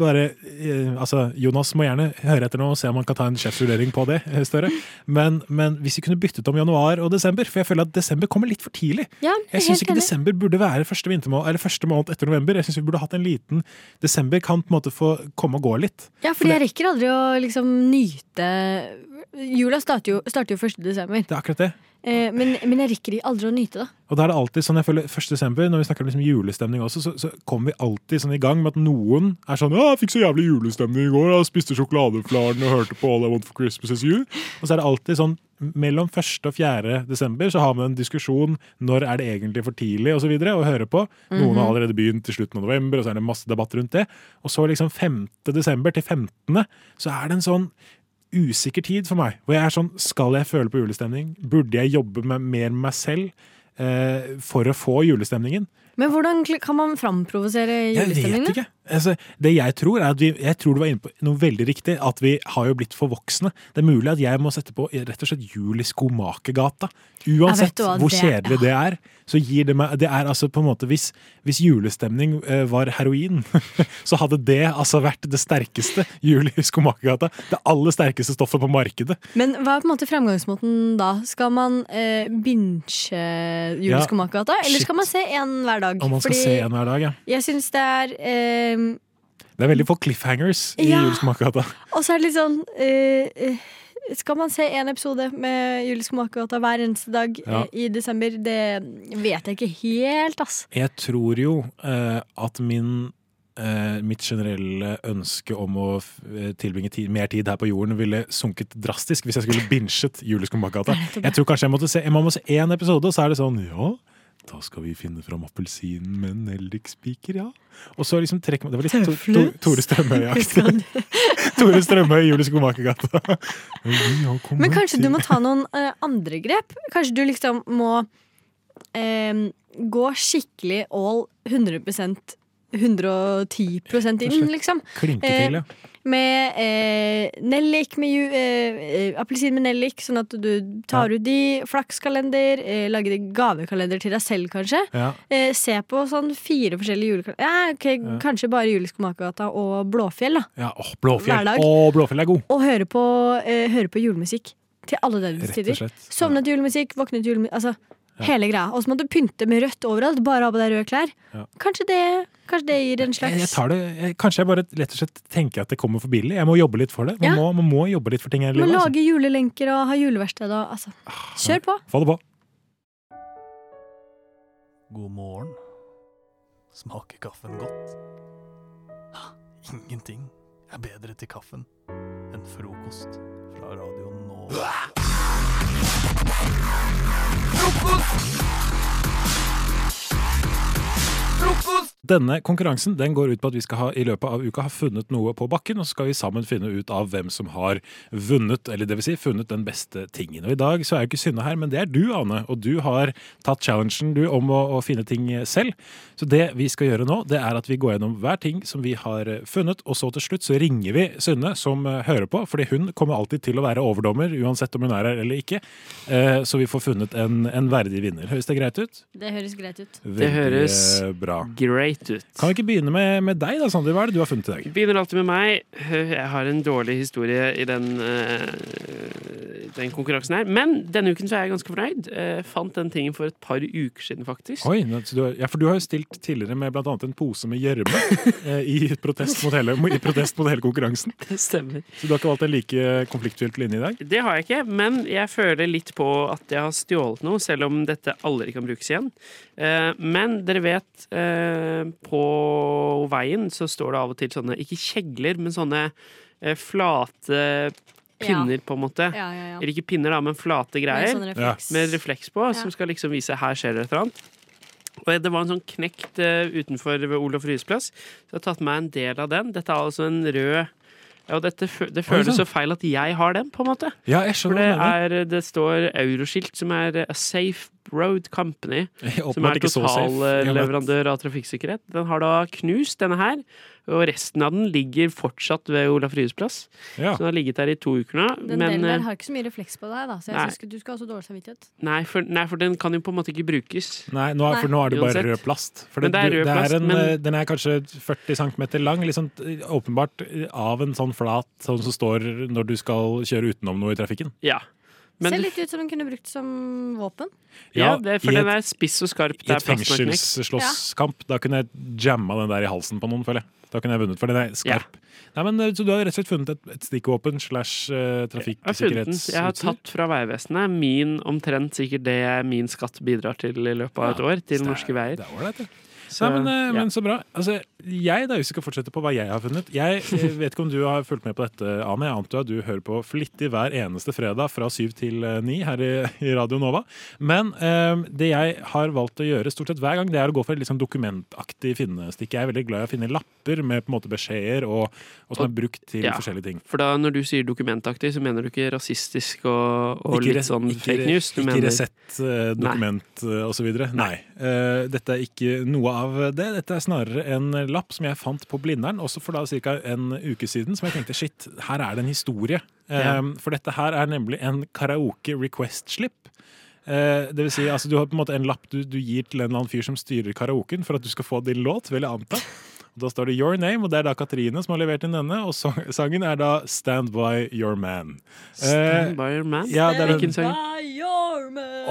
bare, eh, altså Jonas må gjerne høre etter nå og se om han kan ta en sjefsvurdering på det. eh, større. Men, men hvis vi kunne byttet om januar og desember, for jeg føler at desember kommer litt for tidlig. Ja, Jeg syns ikke desember burde være første, eller første måned etter november. Jeg synes vi burde hatt en liten Desember kan på en måte få komme og gå litt. Ja, fordi jeg rekker aldri å liksom nyte Jula starter jo, starter jo 1. desember. Det er akkurat det. Eh, men, men jeg rekker aldri å nyte det. Og da er det alltid sånn, jeg føler 1. desember, når vi snakker om liksom julestemning også, så, så kommer vi alltid sånn i gang med at noen er sånn ja, jeg fikk så jævlig julestemning i går. Jeg spiste sjokoladeflaren og hørte på All I Want for Christmas Is You'. Og så er det alltid sånn mellom 1. og 4. desember så har man en diskusjon når er det egentlig for tidlig og så videre, å høre på. Noen Mhm. har allerede begynt til slutten av november, og så er det masse debatt rundt det. Og så liksom 5. desember til 15. så er det en sånn usikker tid for meg. Hvor jeg er sånn, skal jeg føle på julestemning? Burde jeg jobbe med, mer med meg selv eh, for å få julestemningen? Men hvordan kan man framprovosere julestemningen? Jeg vet ikke. Altså, det jeg tror er at vi, jeg tror du var inne på noe veldig riktig, at vi har jo blitt for voksne. Det er mulig at jeg må sette på rett og slett jul i Skomakergata. Uansett hva, hvor det- kjedelig det er, så gir det meg Det er altså på en måte Hvis, hvis julestemning eh, var heroin, [laughs] så hadde det altså vært det sterkeste jul i Skomakergata. Det aller sterkeste stoffet på markedet. Men hva er på en måte fremgangsmåten da? Skal man eh, binche Ja, Juleskomakergata, eller shit. skal man se én hver dag? Om man skal se en hver dag, ja. Jeg syns det er eh, Det er veldig få cliffhangers i Ja. Juleskomakergata. [laughs] Og så er det litt sånn eh, Skal man se én episode med Juleskomakergata hver eneste dag Ja. eh, i desember? Det vet jeg ikke helt, ass. Jeg tror jo uh, at min mitt generelle ønske om å tilbringe tid, mer tid her på jorden ville sunket drastisk hvis jeg skulle [laughs] binchet Juleskomakergata. Jeg tror kanskje jeg måtte se, jeg må se én episode, og så er det sånn Ja, da skal vi finne fram appelsinen med nellikspiker, ja. Og så liksom trekker man Det var litt to, to, Tore Strømøy-aktig. [laughs] [laughs] Tore Strømøy, Juleskomakergata. [laughs] Men kanskje du må ta noen uh, andre grep? Kanskje du liksom må eh, gå skikkelig all 100% 110 inn, liksom. Klinke til, ja. Med eh, nellik, med ju, eh, eh, appelsin med nellik, sånn at du tar ut de. Flakskalender, eh, lage gavekalender til deg selv, kanskje. Ja. Eh, se på sånn fire forskjellige julekalender. Ja, okay, Ja. Kanskje bare Juleskomakergata og Blåfjell, da. ja åh, Blåfjell. Hver dag. Å, Blåfjell er god. Og høre på, eh, høre på julemusikk til alle døgnets tider. Sovne til julemusikk, våkne til julemusikk. Altså. Hele greia. Og så må du pynte med rødt overalt, bare ha på deg røde klær. Ja. Kanskje, det, kanskje det gir en slags Jeg, jeg tar det, jeg, kanskje jeg bare lett og slett tenker at det kommer for billig. Jeg må jobbe litt for det. Man, Ja. må, man må jobbe litt for ting her i livet. Altså. lage julelenker og ha juleverksted og altså. Kjør på. Få det på. God morgen. Smaker kaffen godt? Ah, Ingenting er bedre til kaffen enn frokost fra Radio Nova. Denne konkurransen den går ut på at vi skal ha, i løpet av uka ha funnet noe på bakken, og så skal vi sammen finne ut av hvem som har vunnet, eller det vil si funnet den beste tingen. Og I dag så er jo ikke Synne her, men det er du, Ane. Og du har tatt challengen du om å, å finne ting selv. Så det vi skal gjøre nå, det er at vi går gjennom hver ting som vi har funnet, og så til slutt så ringer vi Synne, som eh, hører på, fordi hun kommer alltid til å være overdommer, uansett om hun er her eller ikke. Eh, Så vi får funnet en, en verdig vinner. Høres det greit ut? Det høres greit ut. Veldig, Det høres eh, bra. great langt ut. Kan vi ikke begynne med, med deg, da, Sander? Hva er det du har funnet i dag? Begynner alltid med meg. Jeg har en dårlig historie i den, uh, den konkurransen her. Men denne uken så er jeg ganske fornøyd. Jeg fant den tingen for et par uker siden, faktisk. Oi, du, ja, for du har jo stilt tidligere med annet en pose med gjørme [laughs] eh, i, protest mot hele- i protest mot hele konkurransen. Det stemmer. Så du har ikke valgt en like konfliktfylt linje i dag? Det har jeg ikke, men jeg føler litt på at jeg har stjålet noe, selv om dette aldri kan brukes igjen. Men dere vet, på veien så står det av og til sånne, ikke kjegler, men sånne eh, flate pinner, på en måte. Ja, ja, ja. Eller ikke pinner, da, men flate greier. sånn refleks. Med refleks på, Ja. som skal liksom vise her skjer det et eller annet. Og det var en sånn knekt eh, utenfor ved Olof Ryes plass. Så jeg har tatt med en del av den. Dette er altså en rød ja, og dette, det føles sånn. så feil at jeg har den, på en måte. Ja, jeg For skjønner det, du mener. er, det står euroskilt, som er A Safe Road Company. [laughs] Som er totalleverandør av trafikksikkerhet. Den har da knust, denne her. Og resten av den ligger fortsatt ved Olaf Ryes plass. Ja. Så den har ligget der i to uker nå. Den men, delen der eh, har ikke så mye refleks på deg, da, så jeg synes du skal ha så dårlig samvittighet. nei, for, nei, for den kan jo på en måte ikke brukes. Nei, nå er, for nå er det bare rød plast. For det, det er rød plast, en, men- eh, Den er kanskje 40 cm lang, liksom, eh, åpenbart eh, av en sånn flat sånn som står når du skal kjøre utenom noe i trafikken. Ja. Men, Ser litt ut som den kunne brukt som våpen. ja, Ja, det er, for den er spiss og skarp. I et er fengselsslåsskamp, da kunne jeg jamma den der i halsen på noen, føler jeg. Da kunne jeg vunnet, for den er skarp. Nei, men, eh, så du har rett og slett funnet et, et stikkvåpen slash trafikksikkerhetsutstyr? Jeg har funnet den. Jeg har tatt fra Vegvesenet min omtrent sikkert det min skatt bidrar til i løpet av et Ja, år, til det er- norske veier. Det er det. Så, Nei, men, eh, ja. men så bra. Altså, jeg da, hvis vi skal fortsette på hva jeg har funnet Jeg eh, [laughs] vet ikke om du har fulgt med på dette, Ane. Jeg antar at du hører på flittig hver eneste fredag fra syv til eh, ni her i, i Radio Nova. Men eh, det jeg har valgt å gjøre stort sett hver gang, det er å gå for et liksom, dokumentaktig finnestikk. Jeg er veldig glad i å finne lapper med på en måte beskjeder og, og som er brukt til Ja, forskjellige ting. For da når du sier dokumentaktig, så mener du ikke rasistisk og, og Ikke litt sånn ikke fake news? Du ikke mener Resett, dokument og så videre. Nei. Uh, dette er ikke noe av det. Dette er snarere en lapp som jeg fant på Blindern, også for da ca. en uke siden, som jeg tenkte shit, her er det en historie. Ja. For dette her er nemlig en karaoke request-slip. Eh, det vil si, altså, du har på en måte en lapp du, du gir til en eller annen fyr som styrer karaoken for at du skal få din låt, vil jeg anta. Og da står det Your Name, og det er da Katrine som har levert inn denne. Og sangen er da Stand By Your Man. Stand Eh, by your man? Ja, det er Hvilken en, sang?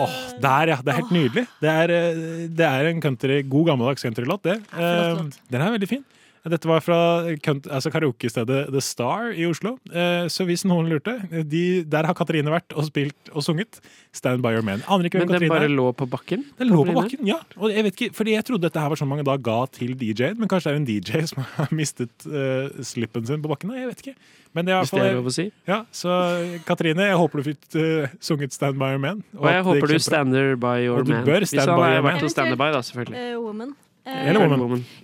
oh, der, ja. Det er helt nydelig. Det er, eh, det er en country, god gammeldags countrylåt, det. Eh, Den er veldig fin. Dette var fra altså karaokestedet The Star i Oslo. Eh, Så hvis noen lurte, de, der har Katrine vært og spilt og sunget Stand By Your Man. Aner ikke hvem Men den Katrine bare lå på bakken? Den lå på bakken, ja. Og jeg vet ikke, fordi jeg trodde dette her var sånn mange da ga til DJ-en, men kanskje det er en DJ [laughs] som har mistet uh, slippen sin på bakken? Jeg vet ikke. Men det er i Hvis det er lov å si. Ja, så Katrine, jeg håper du fikk uh, sunget Stand By Your Man. Og jeg håper du stander by your Og du man. bør Hvis stand han by har your man. vært hos Standby, by, da, selvfølgelig. Uh, woman. Eh,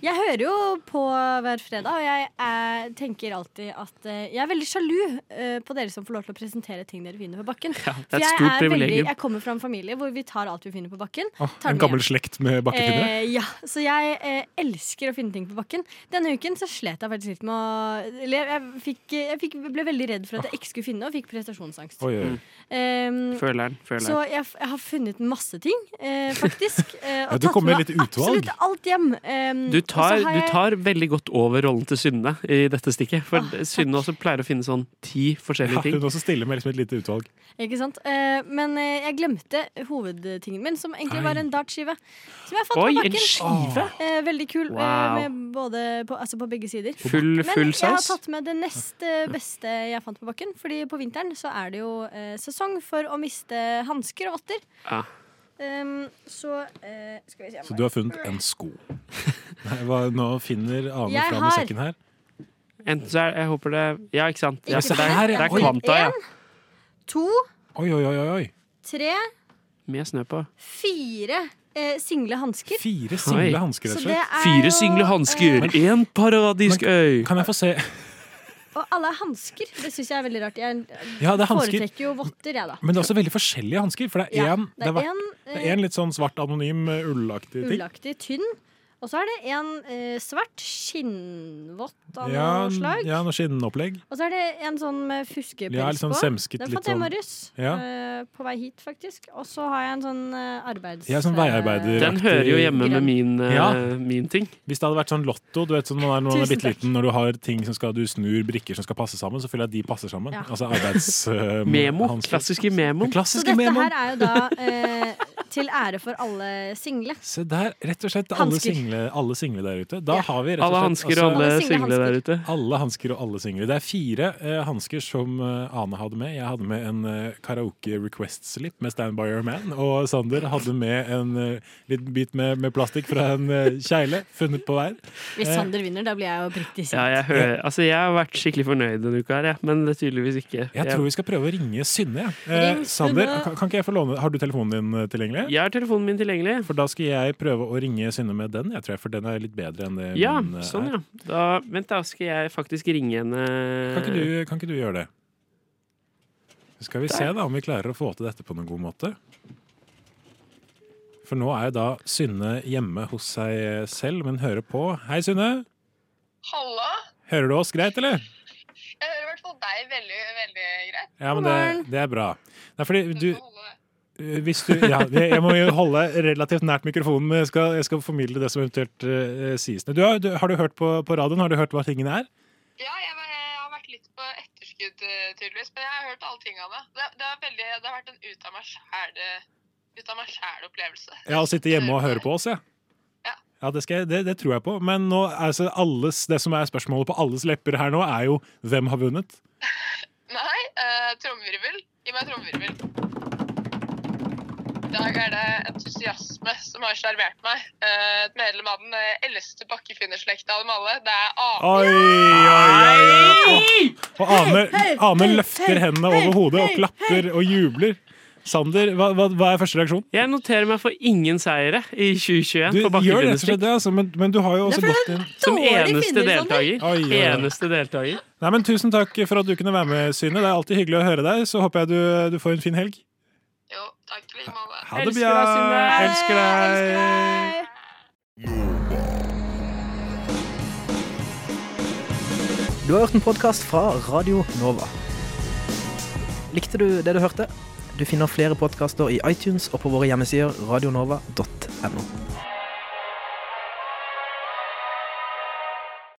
Jeg hører jo på hver fredag, og jeg er, tenker alltid at eh, jeg er veldig sjalu eh, på dere som får lov til å presentere ting dere finner på bakken. det er et For jeg veldig- Jeg kommer fra en familie hvor vi tar alt vi finner på bakken. Tar en gammel hjem. slekt med bakkefinnere. Eh, ja, så jeg eh, elsker å finne ting på bakken. Denne uken så slet jeg faktisk litt med å eller jeg, fikk, jeg fikk, ble veldig redd for at jeg ikke skulle finne, og fikk prestasjonsangst. Oi, oi. Um, Føleren, føleren. Så jeg, jeg har funnet masse ting, eh, faktisk. [laughs] eh, Ja, du kommer litt utvalg. Absolutt alt hjem. Um, Du tar, jeg... du tar veldig godt over rollen til Synne i dette stikket. For Synne også pleier å finne sånn ti forskjellige Ja, ting. hun også stiller med liksom et lite utvalg. Ikke sant? Uh, men eh, jeg glemte hovedtingen min, som egentlig var en dartskive. Som jeg har fått Oi, på en bakken. skive? Eh, veldig kul. Wow. Med både på, altså på begge sider. Full- full Men jeg har tatt med det nest beste jeg fant på bakken. Fordi på vinteren så er det jo uh, sesong for å miste hansker og votter. Ja. Um, så uh, skal vi se Så du har funnet en sko. [laughs] Nei, hva, nå finner Ane Jeg fram i har- sekken her. Enten så er Jeg håper det Ja, ikke sant? Ja, Ikke det, er, det er kvanta, ja. to, Oi, oi, oi, oi. tre, Med snø på. fire eh, single hansker. Fire single hansker, rett og slett. Fire single hansker, eh, én paradisk øy. Kan jeg få se Og alle er hansker. Det syns jeg er veldig rart. Jeg Ja, er foretrekker jo votter, jeg, da. Men det er også veldig forskjellige hansker. For det er én er litt sånn svart, anonym, uh, ullaktig ting. Ullaktig, tynn. Og så er det en eh, svart skinnvott av Ja, noe slag. ja, noe skinnopplegg. Og så er det en sånn med fuskepels Ja, sånn på. semsket, Den fant jeg i sånn- morges. Ja. eh, på vei hit, faktisk. Og så har jeg en sånn uh, arbeids... Ja, sånn veiarbeider Den hører jo hjemme med min, uh, Ja. min ting. Hvis det hadde vært sånn lotto, du vet sånn når man er, når man Tusen bitte liten, når du har ting som skal, du snur brikker som skal passe sammen, så føler jeg at de passer sammen. Ja. Altså arbeids... Memo. Klassiske memo. Så dette memo. her er jo da eh, til ære for alle single. Se der, rett og slett alle single, alle single der ute. Da har vi rett og Alle slett hansker og alle single der ute. Alle hansker og alle single. Det er fire uh, hansker som uh, Ane hadde med. Jeg hadde med en uh, karaoke request-slip med Stand By Your Man. Og Sander hadde med en uh, liten bit med, med plastikk fra en uh, kjegle funnet på veien. Hvis Sander vinner, da blir jeg jo oppriktig sint. Ja, jeg, hører, altså, jeg har vært skikkelig fornøyd denne uka, her, ja. men det tydeligvis ikke. jeg tror vi skal prøve å ringe Synne. Ja. Eh, Ring Sander, kan, kan ikke jeg få låne Har du telefonen din tilgjengelig? Jeg har telefonen min tilgjengelig. For da skal jeg prøve å ringe Synne med den, jeg tror jeg, for den er litt bedre enn det Ja, min er. sånn, er. ja. Da, vent, da skal jeg faktisk ringe henne. Kan ikke, du, kan ikke du gjøre det? Så skal vi se da om vi klarer å få til dette på noen god måte. For nå er jo da Synne hjemme hos seg selv, men hører på. Hei, Synne. Halla. Hører du oss greit, eller? Jeg hører i hvert fall deg veldig, veldig greit. Ja, men det, det er bra. Det er fordi du eh, hvis du, ja, jeg må jo holde relativt nært mikrofonen, men jeg skal, jeg skal formidle det som eventuelt uh, sies. Du har, du, har du hørt på, på radioen? Har du hørt hva tingene er? Ja, jeg, jeg har vært litt på etterskudd, eh, tydeligvis, men jeg har hørt alle tingene. Det, det, veldig, det har vært en ut av meg sjæl-opplevelse. Ja, Å sitte hjemme og høre på oss, ja. Ja, det, skal jeg, det, det tror jeg på. Men nå, altså, alles, det som er spørsmålet på alles lepper her nå, er jo hvem har vunnet? [laughs] Nei, uh, trommevirvel. Gi meg trommevirvel. Dag er det entusiasme som har sjarmert meg. Eh, et medlem av den eh, eldste bakkefinnerslekta av dem alle. Det er Ane. Oi. Og Ane, Ane løfter hendene over hodet og klapper og jubler. Sander, hva, hva, hva er første reaksjon? Jeg noterer meg for ingen seire i 2021 Du på gjør det, det, altså, men, men du har jo også gått inn Som eneste finner, deltaker. Oi, oi. Eneste deltaker. Nei, men Tusen takk for at du kunne være med, Synne. Det er alltid hyggelig å høre deg. Så håper jeg du, du får en fin helg. Takk i like måte. Ha det Bjørn. Elsker deg. Du har hørt en podkast fra Radio Nova. Likte du det du hørte? Du finner flere podkaster i iTunes og på våre hjemmesider radionova.no.